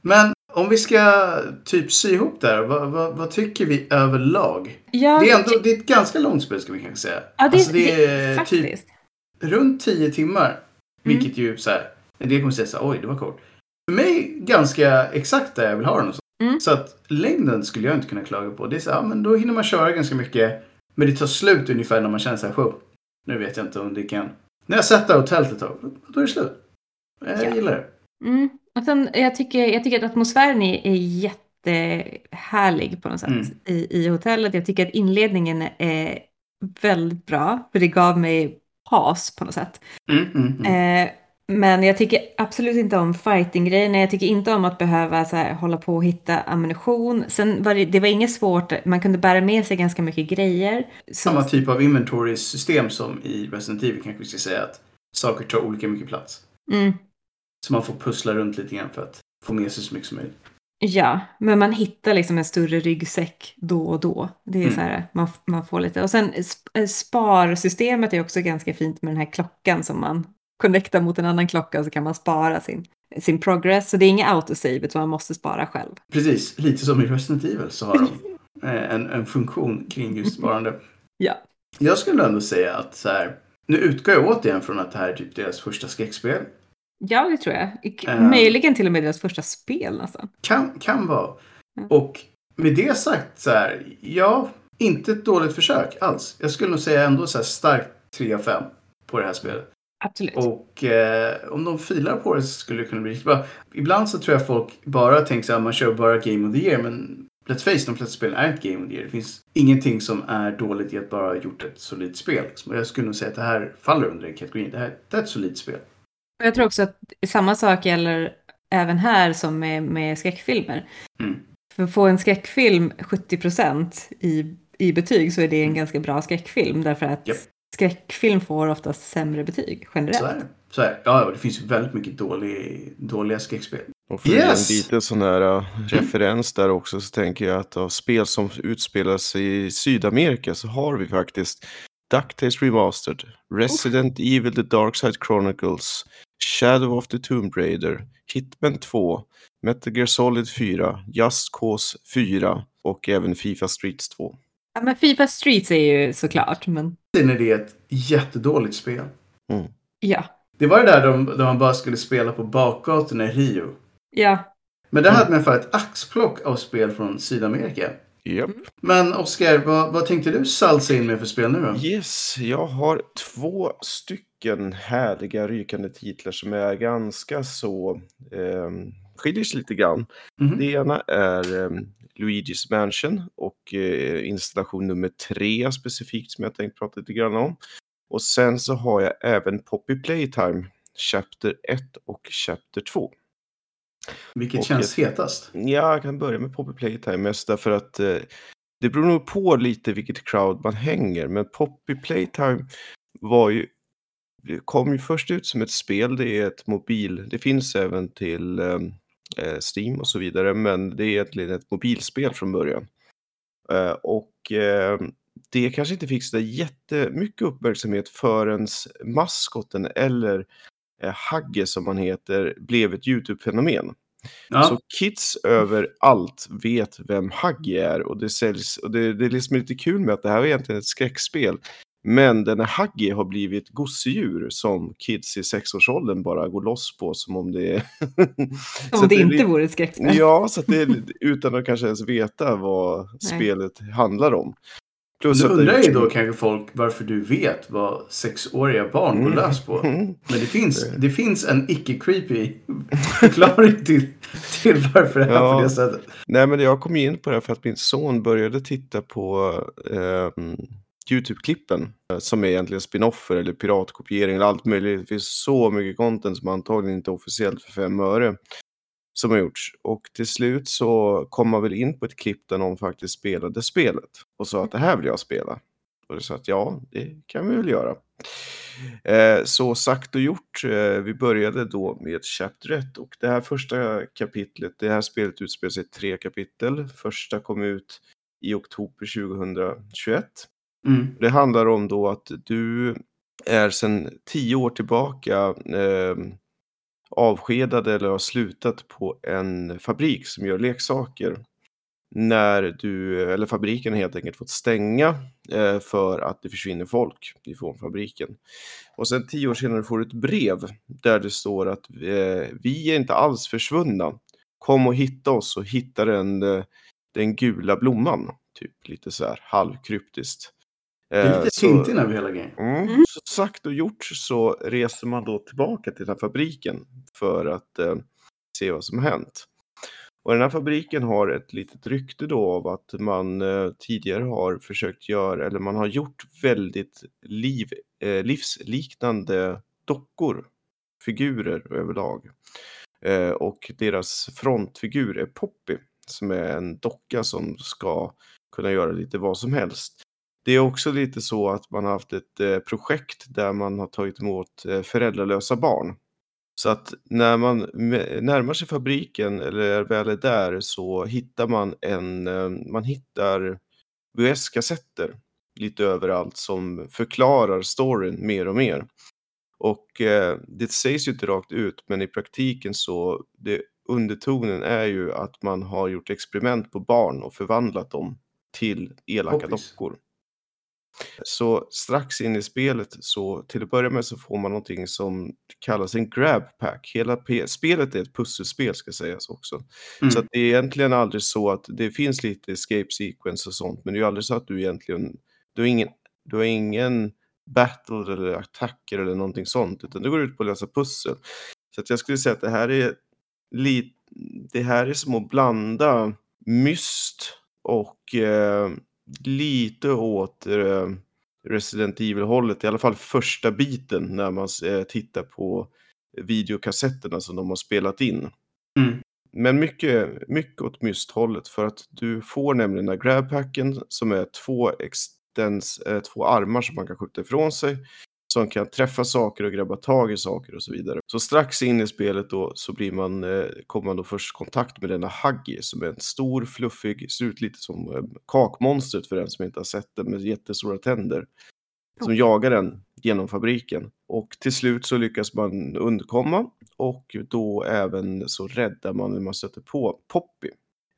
Men om vi ska typ sy ihop där, vad, vad, vad tycker vi överlag? Ja, Det är, ändå, det är ett ganska långt spel ska vi kanske säga. ja, det, alltså, det, är typ faktiskt. runt 10 timmar. Mm. Vilket ju så här, en del kommer säga så här, oj det var kort. För mig ganska exakt där jag vill ha den. Och så. Mm. så att längden skulle jag inte kunna klaga på. Det är så ja, men då hinner man köra ganska mycket. Men det tar slut ungefär när man känner så här, "Wow, nu vet jag inte om det kan. När jag det här hotellet ett tag, då är det slut. Jag Ja. gillar det. Mm. Och sen, jag, tycker, jag tycker att atmosfären är, är jättehärlig på något sätt Mm. i, i hotellet. Jag tycker att inledningen är väldigt bra, för det gav mig paus på något sätt. Mm, mm, mm. Eh, men jag tycker absolut inte om fighting-grejerna. Jag tycker inte om att behöva så här, hålla på och hitta ammunition. Sen var det, det var inget svårt, man kunde bära med sig ganska mycket grejer. Samma typ av inventory-system som i Resident Evil kanske vi ska säga att saker tar olika mycket plats. mm, Så man får pussla runt lite grann för att få med sig så mycket som möjligt. ja, men man hittar liksom en större ryggsäck då och då. Det är Mm. så här, man, man får lite. Och sen eh, sparsystemet är också ganska fint med den här klockan som man connectar mot en annan klocka och så kan man spara sin, sin progress. Så det är inget autosave utan man måste spara själv. Precis, lite som i Resident Evil så har de eh, en, en funktion kring just sparande. <laughs> Ja. Jag skulle ändå säga att så här, nu utgår jag återigen från att det här är typ deras första skräckspel. Ja, det tror jag. Ehm. Möjligen till och med deras första spel nästan. Kan, kan vara. Mm. Och med det sagt så här, ja, inte ett dåligt försök alls. Jag skulle nog säga ändå så här starkt 3 av 5 på det här spelet. Absolut. Och eh, om de filar på det så skulle det kunna bli riktigt bra. Ibland så tror jag folk bara tänker så här, man kör bara Game of the Year. Men let's face de flesta spelen är inte Game of the Year. Det finns ingenting som är dåligt i att bara ha gjort ett solidt spel. Liksom. Jag skulle nog säga att det här faller under den kategorin. Det här det är ett solidt spel. Jag tror också att samma sak gäller även här som med, med skräckfilmer. Mm. För att få en skräckfilm 70% i, i betyg så är det en ganska bra skräckfilm. Därför att Japp. Skräckfilm får oftast sämre betyg generellt. Så är det. Så är det. Ja, det finns väldigt mycket dålig, dåliga skräckspel. Och för Yes! en liten sån här uh, referens där också så tänker jag att av spel som utspelar sig i Sydamerika så har vi faktiskt DuckTales Remastered, Resident Evil The Dark Side Chronicles, Shadow of the Tomb Raider, Hitman 2, Metal Gear Solid 4, Just Cause 4 och även Fifa Streets 2. Ja, men Fifa Streets är ju såklart, men Sen är det ett jättedåligt spel. Mm. ja. Det var det där de, där man bara skulle spela på bakgatorna i Rio. Ja, Men det hade man fall ett axplock av spel från Sydamerika. Japp. Men Oskar, vad, vad tänkte du salsa in med för spel nu då? Yes, jag har två stycken härliga rykande titlar som är ganska så, eh, skiljer sig lite grann. Mhm. Det ena är eh, Luigi's Mansion och eh, installation nummer tre specifikt som jag tänkt prata lite grann om. Och sen så har jag även Poppy Playtime, Chapter 1 och Chapter 2. Vilket Och känns hetast? Ja, jag kan börja med Poppy Playtime mest därför att eh, det beror nog på lite vilket crowd man hänger. Men Poppy Playtime var ju, det kom ju först ut som ett spel. Det är ett mobil, det finns även till eh, Steam och så vidare. Men det är egentligen ett mobilspel från början. Eh, och eh, det kanske inte fick så där jättemycket uppmärksamhet förrän maskoten eller eh, Hagge som han heter blev ett YouTube-fenomen. Ja. Så kids överallt vet vem Huggy är och det säljs och det, det är liksom lite kul med att det här är egentligen ett skräckspel. Men den här Huggy har blivit gosedjur som kids i sexårsåldern bara går loss på som om det är... <laughs> Så om det inte lite- vore ett skräckspel. Ja, så att det är utan att kanske ens veta vad <laughs> spelet handlar om. Plus det undrar ju då kanske folk varför du vet vad sexåriga barn går lös på. Mm. <laughs> Men det finns, det finns en icke-creepy förklaring till, till varför det är Ja. på det sättet. Nej, men jag kom ju in på det här för att min son började titta på ehm, YouTube-klippen eh, som är egentligen spinoffer eller piratkopiering eller allt möjligt. Det finns så mycket content som antagligen inte är officiellt för fem öre som har gjorts. Och till slut så kom man väl in på ett klipp där någon faktiskt spelade spelet och sa att det här vill jag spela. Och det sa att ja, det kan vi väl göra. Eh, så sagt och gjort. Eh, vi började då med Chapter 1 och det här första kapitlet, det här spelet utspelar sig i tre kapitel. Första kom ut i oktober 2021. Mm. Det handlar om då att du är sedan tio år tillbaka eh, avskedad eller har slutat på en fabrik som gör leksaker. När du, eller fabriken helt enkelt fått stänga eh, för att det försvinner folk ifrån fabriken. Och sen tio år senare får du ett brev där det står att eh, vi är inte alls försvunna. Kom och hitta oss och hitta den, eh, den gula blomman. Typ lite så här halvkryptiskt. Det är Eh, lite Tintin över hela grejen. Mm. Så sagt och gjort så reser man då tillbaka till den här fabriken för att eh, se vad som har hänt. Och den här fabriken har ett litet rykte då av att man eh, tidigare har försökt göra, eller man har gjort väldigt liv, eh, livsliknande dockor, figurer överlag. Eh, och deras frontfigur är Poppy, som är en docka som ska kunna göra lite vad som helst. Det är också lite så att man har haft ett eh, projekt där man har tagit emot eh, föräldralösa barn. Så att när man närmar sig fabriken eller väl är där så hittar man en, eh, man hittar VHS-kassetter lite överallt som förklarar storyn mer och mer. Och eh, det sägs ju inte rakt ut, men i praktiken så det, undertonen är ju att man har gjort experiment på barn och förvandlat dem till elaka Poppis. dockor. Så strax in i spelet så till att börja med så får man någonting som kallas en grab pack. Hela P- spelet är ett pusselspel ska sägas också. Mm. Så det är egentligen aldrig så att det finns lite escape sequence och sånt, men det är ju aldrig så att du egentligen, du har ingen, du har ingen battle eller attacker eller någonting sånt, utan det går ut på att lösa pussel. Så att jag skulle säga att det här är lite, det här är som att blanda myst och eh, lite åt eh, Resident Evil-hållet, i alla fall första biten när man eh, tittar på videokassetterna som de har spelat in. Mm. Men mycket, mycket åt mysthållet för att du får nämligen den här grabpacken som är två, extens, eh, två armar som man kan skjuta ifrån sig. Som kan träffa saker och grabba tag i saker och så vidare. Så strax in i spelet då så blir man, eh, kommer man då först kontakt med denna Huggy som är en stor, fluffig, ser ut lite som eh, kakmonstret för den som inte har sett det, med jättestora tänder. Som jagar den genom fabriken. Och till slut så lyckas man undkomma och då även så räddar man när man stöter på Poppy.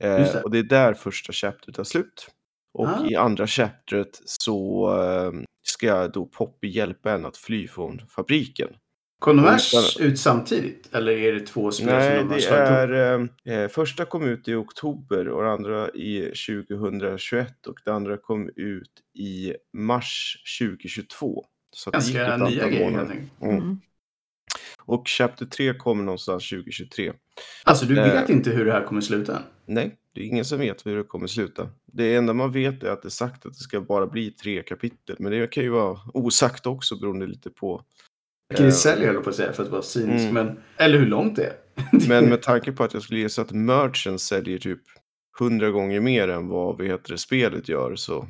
Eh, det. och det är där första chapteret tar slut. Och Ah. i andra chapteret så eh, ska då Poppy hjälpa en att fly från fabriken. Kom de här ut samtidigt? Eller är det två spel Nej, som de har det slagit är... Eh, eh, första kom ut i oktober och det andra i 2021 och det andra kom ut i mars 2022. Så att det gick Ganska ett nya grejer helt enkelt. Mm. Mm. Och Chapter 3 kommer någonstans 2023. Alltså du Eh. vet inte hur det här kommer sluta? Nej, det är ingen som vet hur det kommer sluta. Det enda man vet är att det är sagt att det ska bara bli tre kapitel. Men det kan ju vara osagt också beroende lite på. Vilket det eh, säljer höll på att säga för att vara cynisk. Mm. Men, eller hur långt det är. <laughs> Men med <laughs> tanke på att jag skulle gissa att merchen säljer typ hundra gånger mer än vad vad heter det, spelet gör så.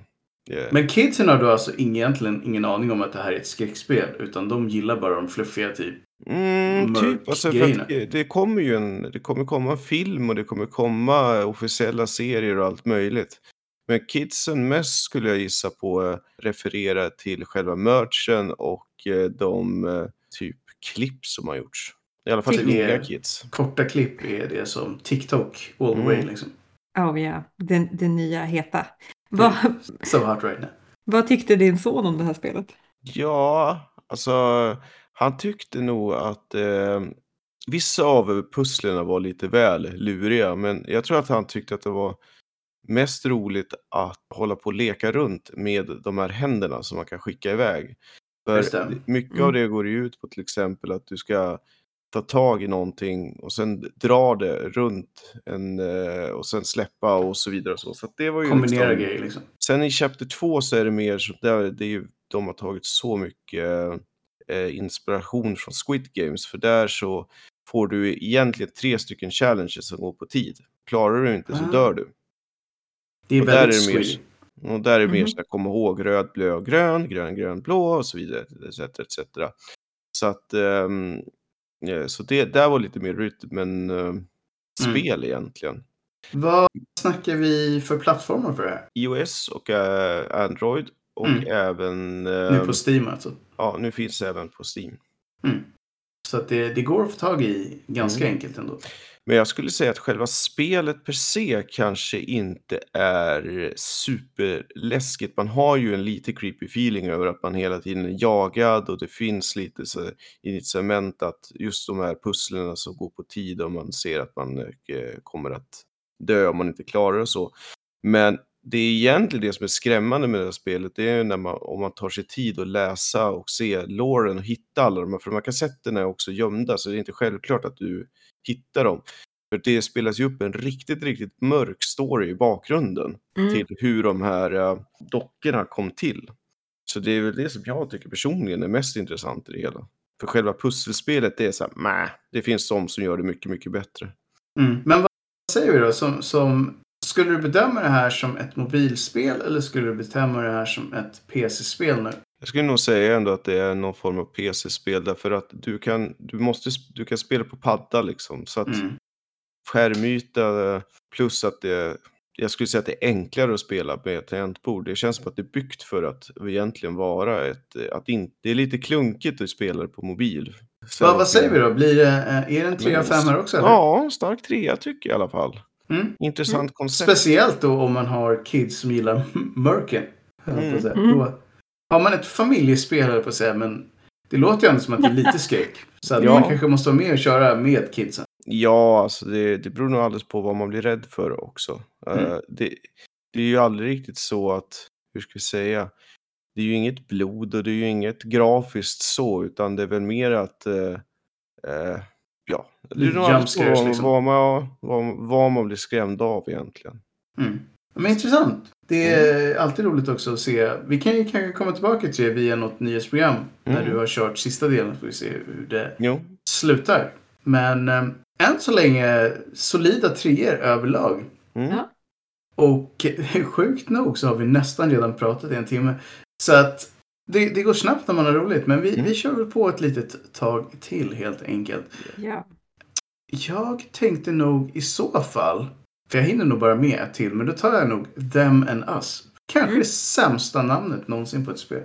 Eh, Men kidsen har då alltså egentligen ingen aning om att det här är ett skräckspel. Utan de gillar bara de fluffiga typ. Mm, typ, alltså för mörkgrejerna. att det- det kommer ju en, det kommer komma en film och det kommer komma officiella serier och allt möjligt. Men kidsen mest skulle jag gissa på eh, refererar till själva merchen och eh, de eh, typ klipp som har gjorts. I alla fall Till till unga kids. Korta klipp är det som TikTok all the Mm. way liksom. Oh ja, det, det nya heta. Vad, <laughs> So hot right now. vad tyckte din son om det här spelet? Ja, alltså han tyckte nog att eh, vissa av pusslerna var lite väl luriga, men jag tror att han tyckte att det var mest roligt att hålla på och leka runt med de här händerna som man kan skicka iväg. För mycket Mm. av det går ju ut på till exempel att du ska ta tag i någonting och sen dra det runt en, eh, och sen släppa och så vidare. Och så. Så att det var ju Kombinera liksom, grejer liksom. Sen i Chapter 2 så är det mer så där, det är ju, de har tagit så mycket eh, inspiration från Squid Games för där så får du egentligen tre stycken challenges som går på tid. Klarar du inte så Ah. dör du. Det är Och där är väldigt det mer, och där är det mer Mhm. så här, komma ihåg röd, blå, grön, grön, grön, blå och så vidare. Etc, etc. Så att, ehm, eh, så det där var lite mer rytm, men Mm. eh, spel egentligen. Vad snackar vi för plattformar för det här? iOS och eh, Android och Mm. även, Nu eh, på Steam alltså. ja nu finns det även på Steam. Mm. Så att det, det går att få tag i ganska Mm. enkelt ändå. Men jag skulle säga att själva spelet per se kanske inte är superläskigt. Man har ju en lite creepy feeling över att man hela tiden är jagad och det finns lite så incitament att just de här pusslen som går på tid och man ser att man eh, kommer att dö om man inte klarar det och så. Men det är egentligen det som är skrämmande med det här spelet, det är ju när man, om man tar sig tid att läsa och se loren och hitta alla de här, för de här kassetterna är också gömda, så det är inte självklart att du hittar dem. För det spelas ju upp en riktigt, riktigt mörk story i bakgrunden Mm. till hur de här dockorna kom till. Så det är väl det som jag tycker personligen är mest intressant i det hela. För själva pusselspelet, det är så här, mäh, det finns de som gör det mycket, mycket bättre. Mm. Men vad säger vi då? Som, som, skulle du bedöma det här som ett mobilspel eller skulle du bedöma det här som ett PC-spel nu? Jag skulle nog säga ändå att det är någon form av PC-spel därför att du kan, du måste, du kan spela på padda liksom. Så att Mm. skärmyta plus att det, jag skulle säga att det är enklare att spela med tangentbord. Det känns som att det är byggt för att egentligen vara ett, att inte, det är lite klunkigt att spela på mobil. Sen- Vad, vad säger vi då? Blir det, eh, är det en 3 av 5 här också? Eller? Ja, stark trea tycker jag i alla fall. Mm. Intressant koncept. Speciellt då om man har kids som gillar <laughs> mörken. Mm. Då har man ett familjespel på att säga, men det låter ju ändå som att det är lite skräck. Så att Ja. man kanske måste vara med och köra med kidsen. Ja, alltså det, det beror nog alldeles på vad man blir rädd för också. Mm. Eh, det, det är ju aldrig riktigt så att, hur ska vi säga, det är ju inget blod och det är ju inget grafiskt så, utan det är väl mer att, eh, eh, ja, det är Lite nog vad, liksom. vad, man, vad, vad man blir skrämd av egentligen. Mm. Men intressant. Det är alltid roligt också att se. Vi kan ju kanske komma tillbaka till det via något nyhetsprogram. När Mm. du har kört sista delen. Får vi se hur det Jo, slutar. Men eh, än så länge solida treor överlag. mm. Och <laughs> sjukt nog så har vi nästan redan pratat i en timme. Så att Det, det går snabbt när man har roligt, men vi, Mm. vi kör väl på ett litet tag till helt enkelt. Ja. Jag tänkte nog i så fall, för jag hinner nog bara med ett till, men då tar jag nog Them and Us. Kanske Mm. det sämsta namnet någonsin på ett spel.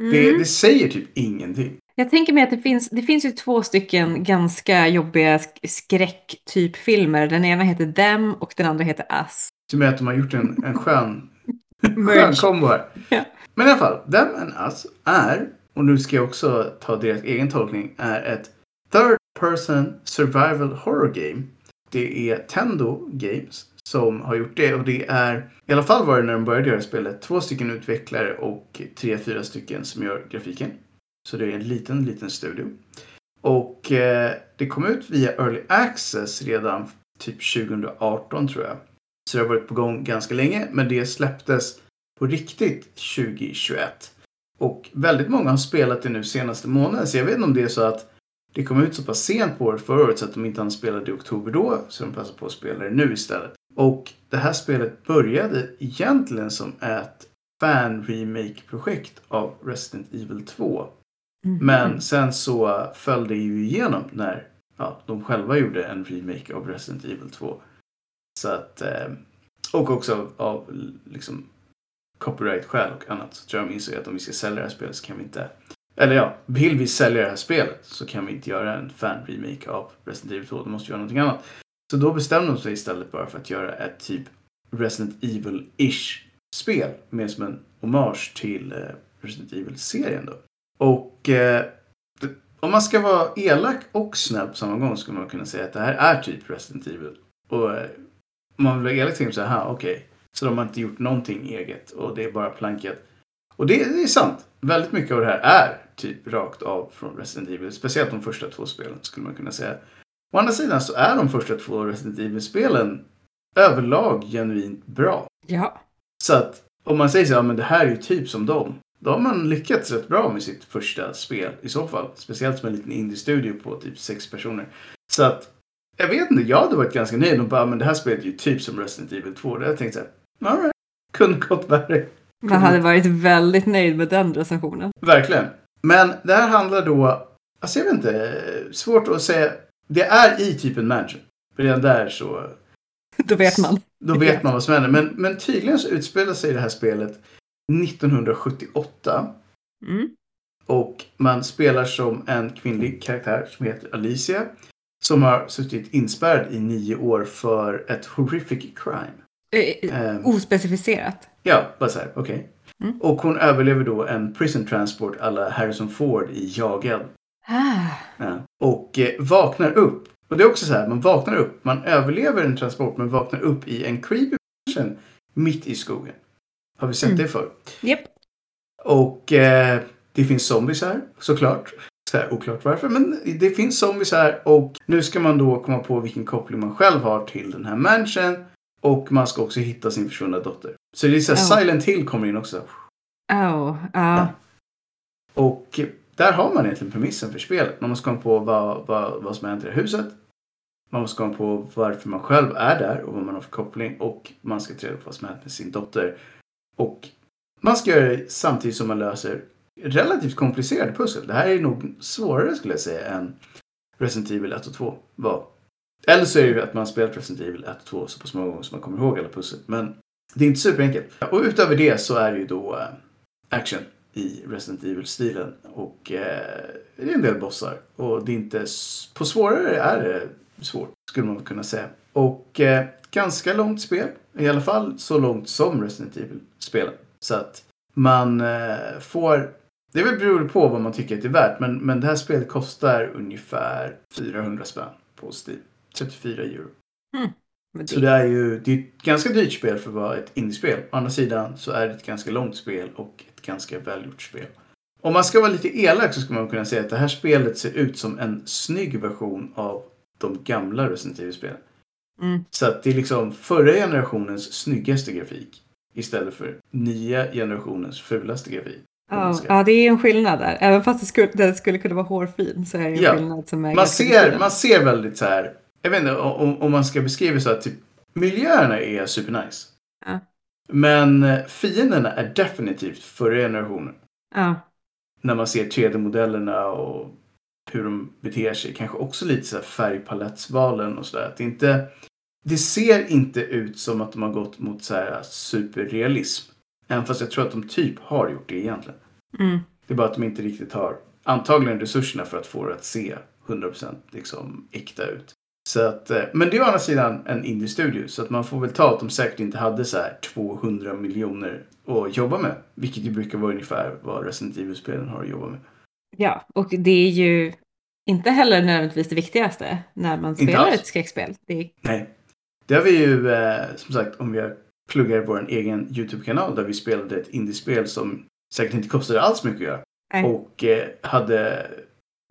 Mm. Det, det säger typ ingenting. Jag tänker mig att det finns, det finns ju två stycken ganska jobbiga sk- skräcktypfilmer. Den ena heter Them och den andra heter Us. Som är att de har gjort en, en skön, skön kombo här. Ja. Men i alla fall, Them and Us är, och nu ska jag också ta deras egen tolkning, är ett third person survival horror game. Det är Tendo Games som har gjort det och det är, i alla fall var det när de började göra spelet, två stycken utvecklare och tre, fyra stycken som gör grafiken. Så det är en liten, liten studio. Och eh, det kom ut via Early Access redan typ 2018 tror jag. Så det har varit på gång ganska länge, men det släpptes på riktigt 2021. Och väldigt många har spelat det nu senaste månaden, så jag vet inte om det är så att det kom ut så pass sent på året förra året så att de inte hann spela det i oktober då, så de passar på att spela det nu istället. Och det här spelet började egentligen som ett fan-remake-projekt av Resident Evil 2. Mhm. Men sen så föll det ju igenom när ja, de själva gjorde en remake av Resident Evil 2. Så att, eh, och också av, av liksom copyright-skäl och annat. Så tror jag de insåg att om vi ska sälja det här spelet så kan vi inte eller ja, vill vi sälja det här spelet så kan vi inte göra en fan-remake av Resident Evil 2. Då måste vi göra någonting annat. Så då bestämde de sig istället bara för att göra ett typ Resident Evil-ish spel. Mer som en hommage till eh, Resident Evil-serien då. Och eh, om man ska vara elak och snäll på samma gång skulle man kunna säga att det här är typ Resident Evil. Och eh, man vill vara elak tänker man så här, "Ha, okej. Så de har inte gjort någonting eget och det är bara plankat. Och det, det är sant. Väldigt mycket av det här är typ rakt av från Resident Evil. Speciellt de första två spelen skulle man kunna säga. Å andra sidan så är de första två Resident Evil-spelen överlag genuint bra. Ja. Så att om man säger så här, "Ja, men det här är ju typ som dem. Då har man lyckats rätt bra med sitt första spel i så fall. Speciellt som en liten indie-studio på typ sex personer. Så att, jag vet inte, jag hade varit ganska nöjd och bara, men det här spelet är ju typ som Resident Evil 2. Då hade jag tänkt så här, alright, kunde gått värre. Man hade varit väldigt nöjd med den recensionen. Verkligen. Men det här handlar då, alltså jag vet inte, svårt att säga. Det är i typ en mansion. Redan där så Då vet man. Då vet man vad som händer. Men, men tydligen så utspelar sig det här spelet 1978. Mm. Och man spelar som en kvinnlig karaktär som heter Alicia. Som har suttit inspärrad i nio år för ett horrific crime. Eh, Ehm, Ospecificerat. ja, bara så här, okej. Mm. Och hon överlever då en prison transport alla Harrison Ford i Jagad. Ah. Ja. Och eh, vaknar upp. Och det är också så här, man vaknar upp. Man överlever en transport men vaknar upp i en creepy mansion mitt i skogen. Har vi sett Mm. det förr? Japp. Och eh, det finns zombies här, såklart. Så här, oklart varför, men det finns zombies här. Och nu ska man då komma på vilken koppling man själv har till den här mansion. Och man ska också hitta sin försvunna dotter. Så det är så här, Ja. Silent Hill kommer in också. Oh. Ja. Och där har man egentligen premissen för spelet. Man måste komma på vad, vad, vad som har hänt i det huset. Man måste komma på varför man själv är där och vad man har för koppling. Och man ska ta reda på vad som har hänt med sin dotter. Och man ska göra det samtidigt som man löser relativt komplicerade pussel. Det här är nog svårare skulle jag säga än Resident Evil 1 och 2 var. Eller så är det ju att man spelat Resident Evil 1 och 2 så pass många gånger så man kommer ihåg alla pussel. Men det är inte superenkelt. Och utöver det så är det ju då eh, action i Resident Evil-stilen. Och eh, det är en del bossar. Och det är inte... På svårare är det svårt, skulle man kunna säga. Och eh, ganska långt spel. I alla fall så långt som Resident Evil-spelen. Så att man eh, får... Det väl beroende på vad man tycker att det är värt. Men, men det här spelet kostar ungefär 400 spänn på Steam. 34 euro. Men Så det, det är ju det är ett ganska dyrt spel för att vara ett indiespel. Å andra sidan så är det ett ganska långt spel och ett ganska välgjort spel. Om man ska vara lite elak så ska man kunna säga att det här spelet ser ut som en snygg version av de gamla Resident Evil-spelen. Mm. Så att det är liksom förra generationens snyggaste grafik istället för nya generationens fulaste grafik. Ja, ja, det är en skillnad där. Även fast det skulle, det skulle kunna vara hårfin så är det en Ja. skillnad som är Man ser, man ser väldigt så här. Jag vet inte om, om man ska beskriva så att typ miljöerna är supernice. Ja. Men eh, fienderna är definitivt förra generationen. Ja. när man ser 3D-modellerna och hur de beter sig. Kanske också lite så här färgpalettsvalen och sådär. Det, inte, det ser inte ut som att de har gått mot så här superrealism. Även fast jag tror att de typ har gjort det egentligen. Mm. Det är bara att de inte riktigt har antagligen resurserna för att få det att se 100% liksom äkta ut. Så att, eh, men det är å andra sidan en indie-studio så att man får väl ta att de säkert inte hade så här 200 miljoner att jobba med. Vilket ju brukar vara ungefär vad Resident Evil-spelen har att jobba med. Ja, och det är ju inte heller nödvändigtvis det viktigaste när man spelar ett skräckspel. Det är, Nej. Det har vi ju, eh, som sagt, om vi pluggar vår egen YouTube-kanal där vi spelade ett indiespel som säkert inte kostade alls mycket att göra. Nej. Och eh, hade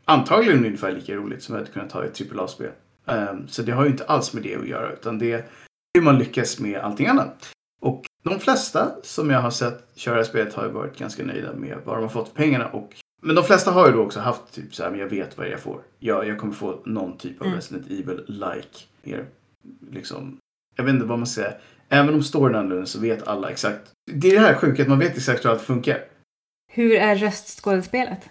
antagligen ungefär lika roligt som vi hade kunnat ha ett AAA-spel. Um, så det har ju inte alls med det att göra utan det är hur man lyckas med allting annat. Och de flesta som jag har sett köra spelet har ju varit ganska nöjda med vad de har fått för pengarna. Och, men de flesta har ju då också haft typ så här, men jag vet vad jag får. Jag, jag kommer få någon typ av Mm. Resident Evil-like. Liksom, jag vet inte vad man ska säga. Även om storyn är annorlunda så vet alla exakt. Det är det här sjuka att man vet exakt hur allt funkar. hur är röstskådespelet?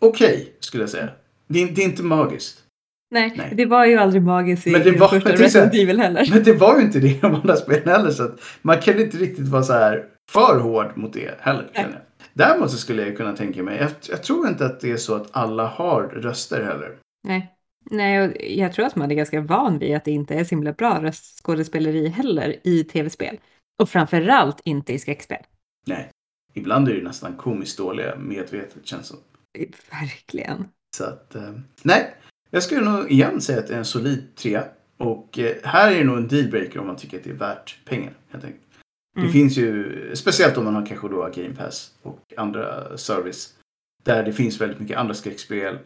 Okej, skulle jag säga. Det är, det är inte magiskt. Nej, Nej. det var ju aldrig magiskt i, Men det var- första Resident Evil heller. Men det var ju inte det i de andra spelen heller. Så att man kan inte riktigt vara så här för hård mot det heller. Nej. Däremot så skulle jag kunna tänka mig. Jag, jag tror inte att det är så att alla har röster heller. Nej. Nej, och jag tror att man är ganska van vid att det inte är så himla bra röstskådespeleri heller i tv-spel. Och framförallt inte i skräckspel. Nej. Ibland är det nästan komiskt dåliga medvetet känns som. Verkligen. Så att, eh, nej. Jag skulle nog igen säga att det är en solid trea. Och eh, här är det nog en dealbreaker om man tycker att det är värt pengar. Helt enkelt. Mm. Det finns ju, speciellt om man har kanske då Game Pass och andra service. Där det finns väldigt mycket andra skräckspel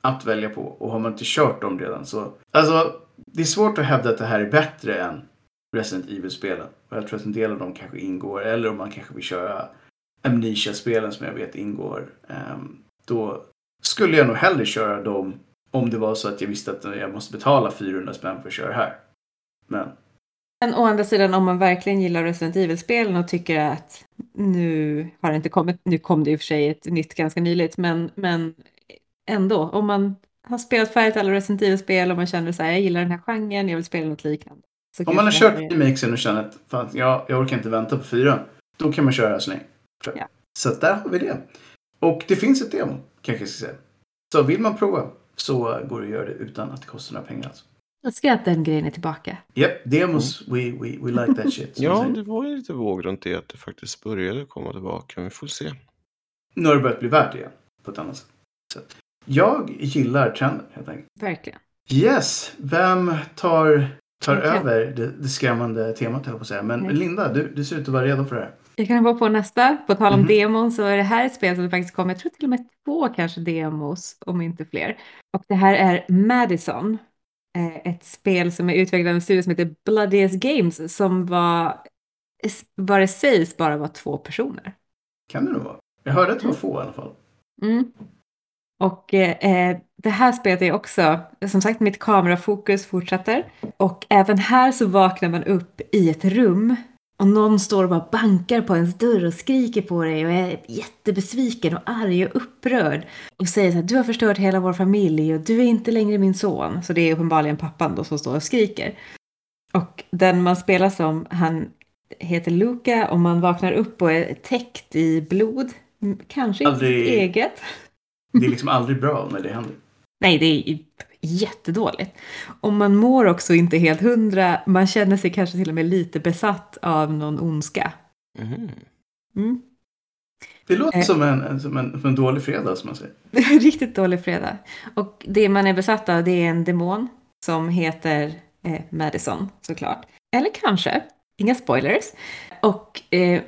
att välja på. Och har man inte kört dem redan så... Alltså, det är svårt att hävda att det här är bättre än Resident Evil-spelen. Och jag tror att en del av dem kanske ingår. Eller om man kanske vill köra Amnesia-spelen som jag vet ingår. Ehm, då skulle jag nog hellre köra dem om det var så att jag visste att jag måste betala 400 spänn för att köra här. Men Men å andra sidan om man verkligen gillar Resident Evil-spelen och tycker att nu har det inte kommit, nu kom det i och för sig ett nytt ganska nyligt, men, men ändå, om man har spelat färdigt alla Resident Evil-spel och man känner så här, jag gillar den här genren, jag vill spela något liknande. Så Om man har kört remakesen och känner att fan, jag, jag orkar inte vänta på fyra. Då kan man köra så länge. Ja. Så där har vi det. Och det finns ett demo, kanske jag ska säga. Så vill man prova så går det att göra det utan att det kostar några pengar. Alltså. Jag ska att den grejen är tillbaka. Japp, demos, we, we, we like that shit. Ja, det var ju lite våg runt det att det faktiskt började komma tillbaka. Vi får se. Nu har det börjat bli värt det igen. På ett annat sätt. Jag gillar trenden helt enkelt. Verkligen. Yes, vem tar, tar över det, det skrämmande temat jag på att säga. Men Nej. Linda, du, du ser ut att vara redo för det här. Jag kan hoppa på nästa. På tal om Mhm. demon så är det här ett spel som faktiskt kom, jag tror till och med två kanske demos, om inte fler. Och det här är Madison. Eh, Ett spel som är utvecklat av en studio som heter Bloodiest Games som var, vad det sägs, bara var två personer. Kan det nog vara. Jag hörde att det var få i alla fall. Mm. Och eh, det här spelet är också, som sagt, mitt kamerafokus fortsätter. Och även här så vaknar man upp i ett rum och någon står och bara bankar på ens dörr och skriker på dig och är jättebesviken och arg och upprörd. Och säger så här, du har förstört hela vår familj och du är inte längre min son. Så det är uppenbarligen pappan då som står och skriker. Och den man spelar som, han heter Luca och man vaknar upp och är täckt i blod. Kanske inte sitt eget. Det är liksom aldrig bra när det händer. Nej, det är jättedåligt. Och man mår också inte helt hundra. Man känner sig kanske till och med lite besatt av någon ondska. Mhm. Mm. Det låter Eh. som, en, en- som, en, som en dålig fredag som man säger. <laughs> Riktigt dålig fredag. Och det man är besatt av det är en demon som heter eh, Madison såklart. Eller kanske, inga spoilers. Och eh,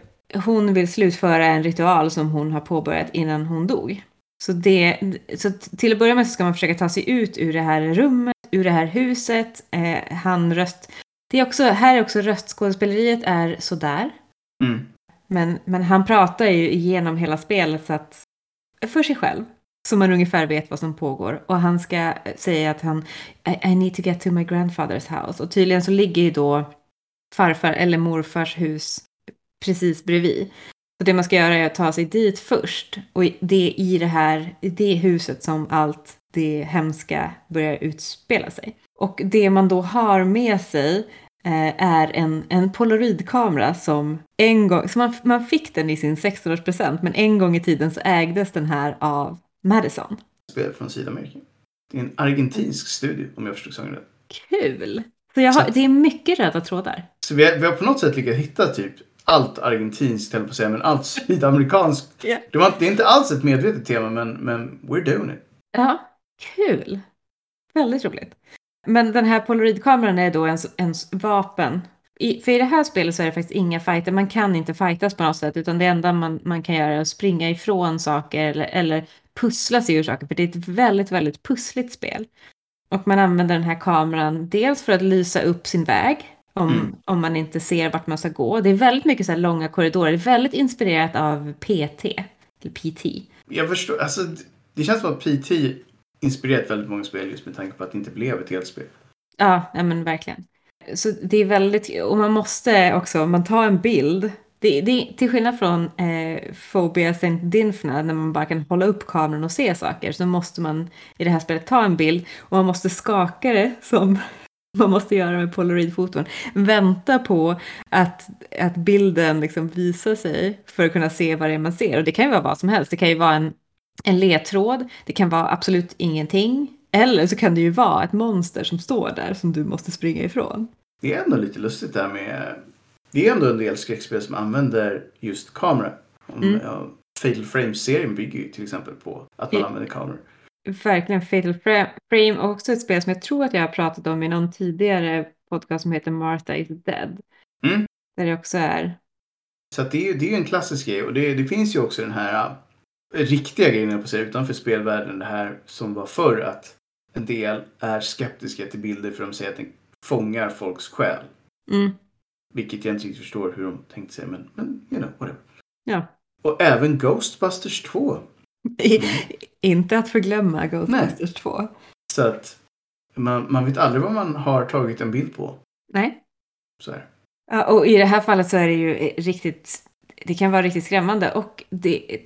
hon vill slutföra en ritual som hon har påbörjat innan hon dog. Så, det, så till att börja med så ska man försöka ta sig ut ur det här rummet, ur det här huset. Eh, han röst... Det är också, här är också röstskådespeleriet är sådär. Mm. Men, men han pratar ju igenom hela spelet så att, för sig själv. Så man ungefär vet vad som pågår. Och han ska säga att han I, I need to get to my grandfather's house. Och tydligen så ligger ju då farfar eller morfars hus precis bredvid. Så det man ska göra är att ta sig dit först. Och det är i det här, i det huset som allt det hemska börjar utspela sig. Och det man då har med sig eh, är en, en polaroidkamera som en gång, så man, man fick den i sin 16-årspresent, men en gång i tiden så ägdes den här av Madison. Spel från Sydamerika. Det är en argentinsk studio om jag förstod saken rätt. Kul! Så jag har, Så- det är mycket röda trådar. Så vi har, vi har på något sätt lyckats hitta typ allt argentinskt, höll på att säga, men allt sydamerikanskt. <laughs> Ja. Det, var, det är inte alls ett medvetet tema, men, men we're doing it. Ja, kul. Väldigt roligt. Men den här polaroidkameran är då ens, ens vapen. I, för i det här spelet så är det faktiskt inga fighter. Man kan inte fightas på något sätt. Utan det enda man, man kan göra är att springa ifrån saker eller, eller pussla sig ur saker. För det är ett väldigt, väldigt pussligt spel. Och man använder den här kameran dels för att lysa upp sin väg. Om, Mm. om man inte ser vart man ska gå. Det är väldigt mycket så här långa korridorer. Det är väldigt inspirerat av PT. Eller PT. Jag förstår, alltså det- känns som att PT inspirerat väldigt många spel just med tanke på att det inte blev ett helt spel. Ja, ja men verkligen. Så det är väldigt, och man måste också, man tar en bild, det, det, till skillnad från eh, Phobia St. Dinfna, när man bara kan hålla upp kameran och se saker, så måste man i det här spelet ta en bild och man måste skaka det som man måste göra med polaroidfoton. Vänta på att, att bilden liksom visar sig för att kunna se vad det är man ser. Och det kan ju vara vad som helst. Det kan ju vara en, en ledtråd, det kan vara absolut ingenting. Eller så kan det ju vara ett monster som står där som du måste springa ifrån. Det är ändå lite lustigt där med... Det är ändå en del skräckspel som använder just kamera. Om, Mm. Fatal Frame-serien bygger ju till exempel på att man Ja. använder kameror. Verkligen Fatal Fra- Frame och också ett spel som jag tror att jag har pratat om i någon tidigare podcast som heter Martha is dead. Mm. Där det också är Så det, är, ju- det är en klassisk grej och det, det finns ju också den här äh, riktiga grejen, på säga, utanför spelvärlden. Det här som var förr att en del är skeptiska till bilder för de säger att den fångar folks själ. mm, Vilket jag inte riktigt förstår hur de tänkte sig, men, men you know, whatever. Ja. Och även Ghostbusters 2. <laughs> inte att förglömma Ghostbusters 2. Så att man, man vet aldrig vad man har tagit en bild på. Nej. Så här. Ja, och i det här fallet så är det ju eh, riktigt, det kan vara riktigt skrämmande och det,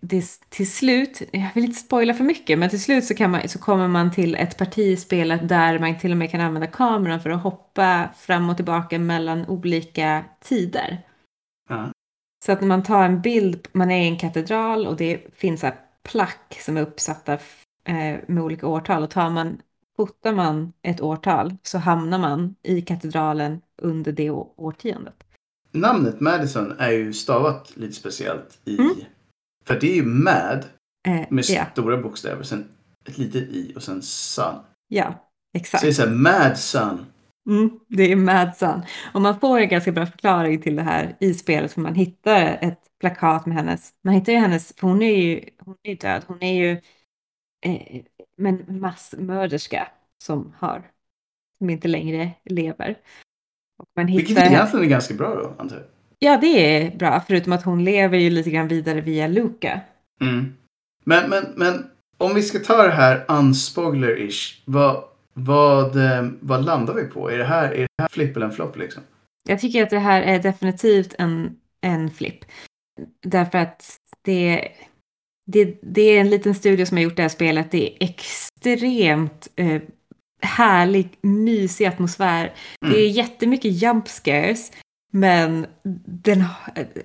det till slut, jag vill inte spoila för mycket, men till slut så, kan man, så kommer man till ett parti i spelet där man till och med kan använda kameran för att hoppa fram och tillbaka mellan olika tider. Ja. Så att när man tar en bild, man är i en katedral och det finns plack som är uppsatta eh, med olika årtal och tar man, fotar man ett årtal så hamnar man i katedralen under det årtiondet. Namnet Madison är ju stavat lite speciellt i... Mm. För det är ju Mad Eh, med ja, stora bokstäver, sen ett litet i och sen Sun. ja, Så exakt. det är så här Mad Sun. Mm, det är Mad Sun. Och man får en ganska bra förklaring till det här i spelet för man hittar ett plakat med hennes, man hittar ju hennes, för hon är ju, hon är död, hon är ju eh, en massmörderska som har, som inte längre lever. Och man Vilket hittar, egentligen är ganska bra då, antar jag. ja det är bra, förutom att hon lever ju lite grann vidare via Luca. Mm. Men, men, men om vi ska ta det här unspoiler-ish. Vad, vad, eh, vad landar vi på? Är det här, är det här flipp eller en flopp liksom? Jag tycker att det här är definitivt en, en flipp. Därför att det, det, det är en liten studio som har gjort det här spelet. Det är extremt eh, härlig, mysig atmosfär. Mm. Det är jättemycket jump scares. Men den,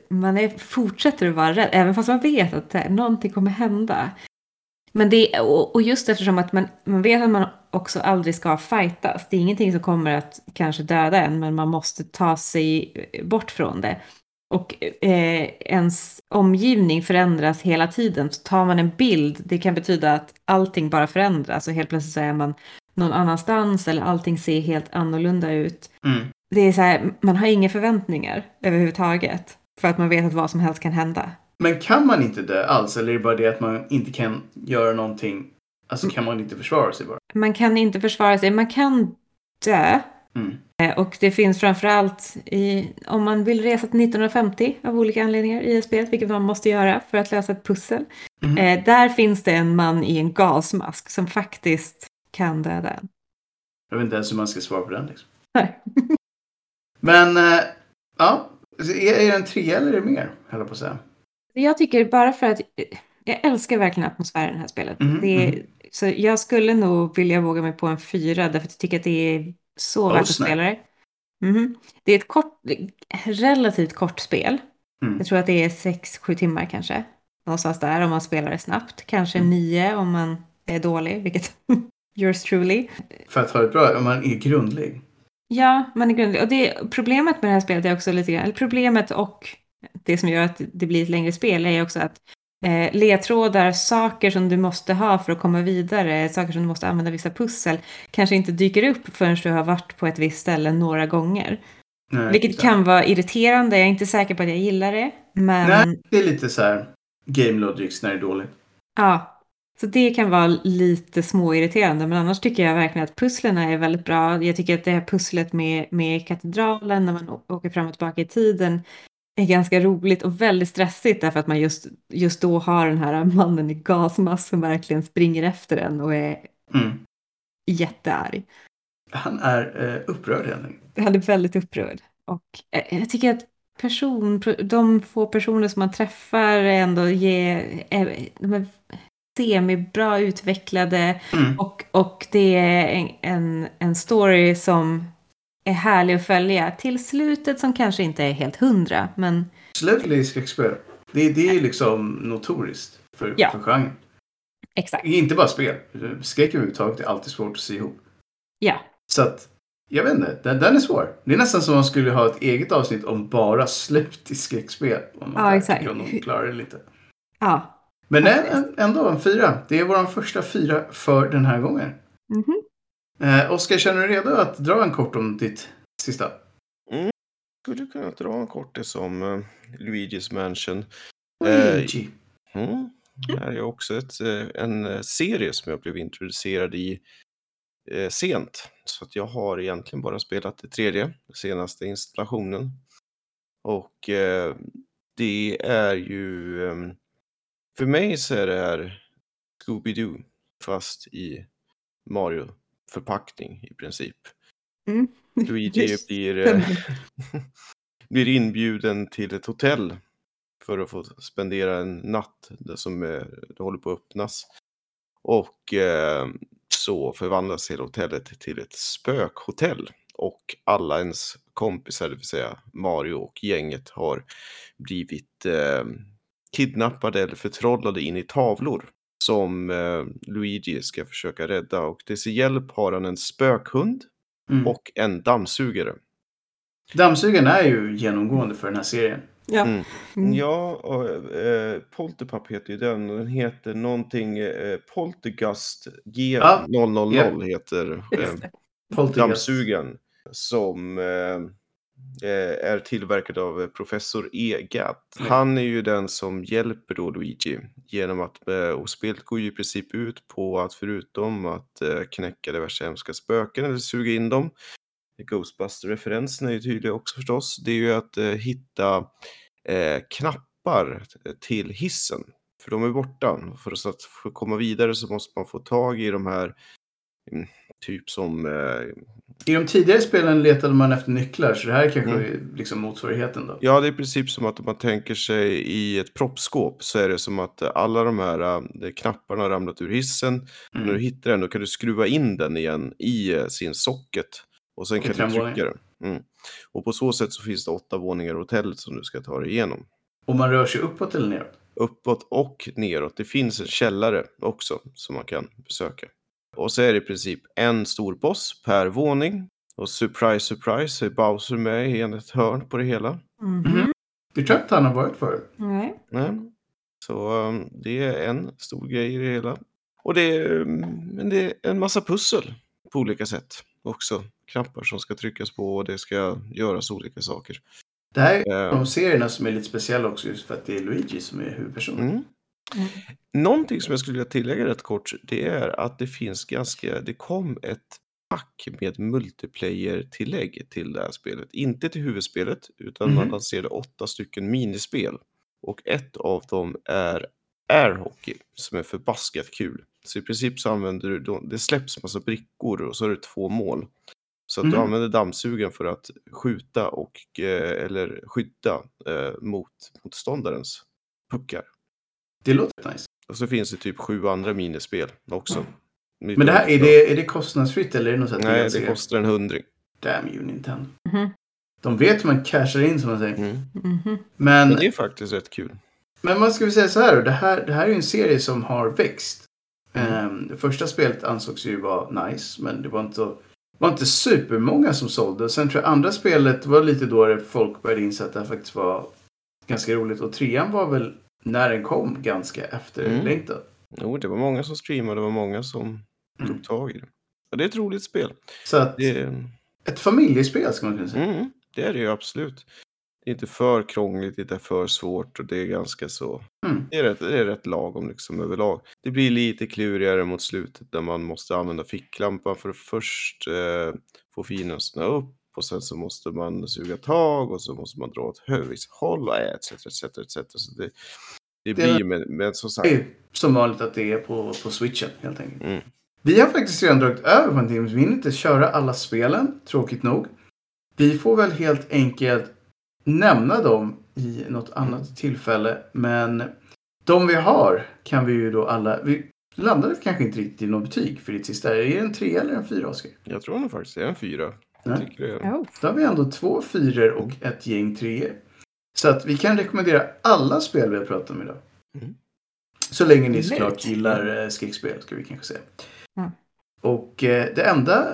man är, fortsätter att vara rädd, även fast man vet att det, någonting kommer hända. Men det, och, och just eftersom att man, man vet att man också aldrig ska fightas. Det är ingenting som kommer att kanske döda en, men man måste ta sig bort från det. Och eh, ens omgivning förändras hela tiden. Så tar man en bild, det kan betyda att allting bara förändras och helt plötsligt så är man någon annanstans eller allting ser helt annorlunda ut. Mm. Det är så här, man har inga förväntningar överhuvudtaget. För att man vet att vad som helst kan hända. Men kan man inte dö alls? Eller är det bara det att man inte kan göra någonting? Alltså kan man inte försvara sig bara? Man kan inte försvara sig, man kan dö. Mm. Eh, Och det finns framförallt i, om man vill resa till 1950 av olika anledningar i ett spel, vilket man måste göra för att lösa ett pussel. Mhm. Eh, där finns det en man i en gasmask som faktiskt kan döda en. Jag vet inte ens hur man ska svara på den liksom. Nej. <laughs> Men, eh, ja. Är, är det en tre eller är det mer? Höll jag på att säga. Jag tycker bara för att jag älskar verkligen atmosfären i det här spelet. Mhm, det är, mhm. Så jag skulle nog vilja våga mig på en fyra därför att jag tycker att det är så Oh, värt att spela det. Mhm. Det är ett kort, relativt kort spel. Mm. Jag tror att det är 6-7 timmar kanske. Någonstans där om man spelar det snabbt. Kanske Mm. 9 om man är dålig, vilket <laughs> yours truly. För att ha det bra, om man är grundlig. Ja, man är grundlig. Och det, problemet med det här spelet är också lite grann, eller problemet och det som gör att det blir ett längre spel är också att eh, ledtrådar, saker som du måste ha för att komma vidare, saker som du måste använda vissa pussel, kanske inte dyker upp förrän du har varit på ett visst ställe några gånger. Nej, Vilket exakt. kan vara irriterande, jag är inte säker på att jag gillar det. Men Nej, det är lite så här game logics när det är dåligt. ja, så det kan vara lite småirriterande. Men annars tycker jag verkligen att pusslen är väldigt bra. Jag tycker att det här pusslet med, med katedralen när man åker fram och tillbaka i tiden är ganska roligt och väldigt stressigt därför att man just, just då har den här mannen i gasmask som verkligen springer efter en och är Mm. jättearg. Han är eh, upprörd helt enkelt. Han är väldigt upprörd. Och eh, jag tycker att person, de få personer som man träffar ändå ger, är, de är semibra utvecklade Mm. och, och det är en, en, en story som är härlig att följa till slutet som kanske inte är helt hundra men Slutet i skräckspel. Det, det är ju liksom notoriskt för, Ja. för genren. exakt. Inte bara spel. Skräck överhuvudtaget är alltid svårt att sy ihop. Ja, Så att, jag vet inte. Den, den är svår. Det är nästan som man skulle ha ett eget avsnitt om bara slut i skräckspel. Om man Ja, exakt. Om de klarar det lite. ja. Men nej, ändå en fyra. Det är vår första fyra för den här gången. Mhm. Eh, Oskar, känner du redo att dra en kort om ditt sista? Skulle kunna dra en kortis om uh, Luigi's Mansion. Eh, Luigi. Mm. Det här är också ett, eh, en eh, serie som jag blev introducerad i eh, sent. Så att jag har egentligen bara spelat det tredje, senaste installationen. Och eh, det är ju, eh, för mig så är det här Scooby-Doo fast i Mario-förpackning i princip. Mm. Luigi <laughs> Det blir, eh, <laughs> blir inbjuden till ett hotell för att få spendera en natt där som eh, det håller på att öppnas. Och eh, så förvandlas hela hotellet till ett spökhotell. Och alla ens kompisar, det vill säga Mario och gänget, har blivit eh, kidnappade eller förtrollade in i tavlor som eh, Luigi ska försöka rädda. Och till sin hjälp har han en spökhund Mm. och en dammsugare. Dammsugaren är ju genomgående för den här serien. Ja. Mm. Mm. Ja, och, eh, Polterpup heter ju den och den heter någonting eh, Poltergust Ja, G000 heter eh, dammsugaren som eh, är tillverkad av eh, professor E. Gadd. Mm. Han är ju den som hjälper då Luigi genom att, eh, och spelet går ju i princip ut på att förutom att eh, knäcka diverse hemska spöken eller suga in dem Ghostbuster-referensen är ju tydlig också förstås. Det är ju att eh, hitta eh, knappar till hissen. För de är borta. För att, komma vidare så måste man få tag i de här typ som eh, I de tidigare spelen letade man efter nycklar, så det här kanske Mm. är liksom motsvarigheten då. Ja, det är i princip som att om man tänker sig i ett proppskåp så är det som att alla de här eh, knapparna har ramlat ur hissen. När du Mm. hittar den då kan du skruva in den igen i eh, sin socket och sen Och kan du trycka den. Mm. Och på så sätt så finns det åtta våningar i hotellet som du ska ta dig igenom. Och man rör sig uppåt eller neråt. Uppåt och neråt. Det finns en källare också som man kan besöka. Och så är det i princip en stor boss per våning. Och surprise, surprise så är Bowser med i ett hörn på det hela. Mhm. Mhm. Det tror jag inte han har varit förut. Nej. Nej. Så um, det är en stor grej i det hela. Och det är, um, men det är en massa pussel på olika sätt också. Knappar som ska tryckas på och det ska göras olika saker. Det här är Eh, de serierna som är lite speciella också just för att det är Luigi som är huvudpersonen. Mm. Mm. Någonting som jag skulle vilja tillägga rätt kort, det är att det finns ganska, det kom ett pack med multiplayer-tillägg till det här spelet. Inte till huvudspelet, utan man Mhm. lanserade åtta stycken minispel. Och ett av dem är airhockey, som är förbaskat kul. Så i princip så använder du, det släpps massa brickor och så är det två mål. Så att du Mhm. använder dammsugaren för att skjuta och, eh, eller skydda eh, mot motståndarens puckar. Det låter nice. Och så finns det typ sju andra minispel också. Men det här, är det, är det kostnadsfritt eller är det något sånt Nej, det kostar en hundring. Damn you Nintendo. Mhm. De vet hur man cashar in som man säger. Mm. Mhm. Men, Men det är faktiskt rätt kul. men vad ska vi säga så här då? Det här, det här är ju en serie som har växt. Mm. Ehm, det första spelet ansågs ju vara nice, men det var inte, det var inte supermånga som sålde. Och sen tror jag andra spelet var lite då folk började inse att det här faktiskt var ganska roligt. Och trean var väl, när den kom, ganska efterlängtad. Jo, det var många som streamade, det var många som Mm. tog tag i det. Och det är ett roligt spel. Så att, Det ett familjespel ska man kunna säga. mm, det är det ju absolut. Det är inte för krångligt, det är inte för svårt och det är ganska så... Mm. Det, är rätt, det är rätt lagom liksom överlag. Det blir lite klurigare mot slutet där man måste använda ficklampan för att först eh, få att stanna upp och sen så måste man suga tag och så måste man dra åt höger håll och etc. etc, etc. Så det, det Det blir ju med, som sagt... som vanligt att det är på, på switchen helt enkelt. Mm. Vi har faktiskt redan dragit över på en timme, så vi hinner inte köra alla spelen, tråkigt nog. Vi får väl helt enkelt nämna dem i något annat tillfälle. Men de vi har kan vi ju då alla... Vi landade kanske inte riktigt i något betyg för ditt sista. Är det en tre eller en fyra, Oskar? Jag tror nog faktiskt det är en fyra. Nej. Oh. Då har vi ändå två fyror och ett gäng treor. Så att vi kan rekommendera alla spel vi har pratat om idag. Mm. Så länge ni såklart gillar eh, skräckspel, ska vi kanske säga. Mm. Och eh, det enda,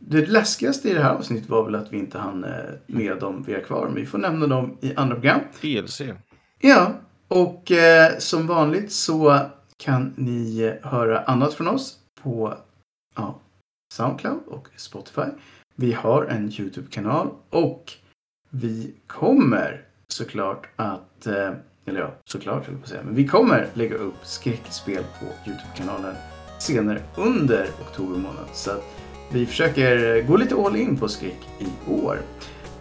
det läskigaste i det här avsnittet var väl att vi inte hann eh, med dem vi har kvar. Men vi får nämna dem i andra program. DLC. Ja, och eh, som vanligt så kan ni höra annat från oss på ja, Soundcloud och Spotify. Vi har en YouTube-kanal och vi kommer såklart att, eh, eller ja, såklart höll jag på att säga, men vi kommer lägga upp skräckspel på YouTube-kanalen senare under oktober månad. Så att vi försöker gå lite all in på skräck i år.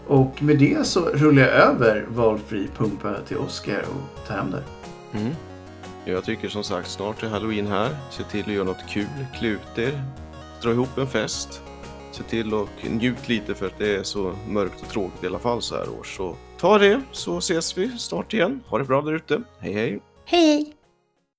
Och med det så rullar jag över valfri pumpa till Oscar och tar hem det. Mm. Jag tycker som sagt snart är halloween här. Se till att göra något kul, klä ut er, dra ihop en fest. Se till och njut lite för att det är så mörkt och tråkigt i alla fall så här års. Så ta det så ses vi snart igen. Ha det bra där ute. Hej hej! Hej!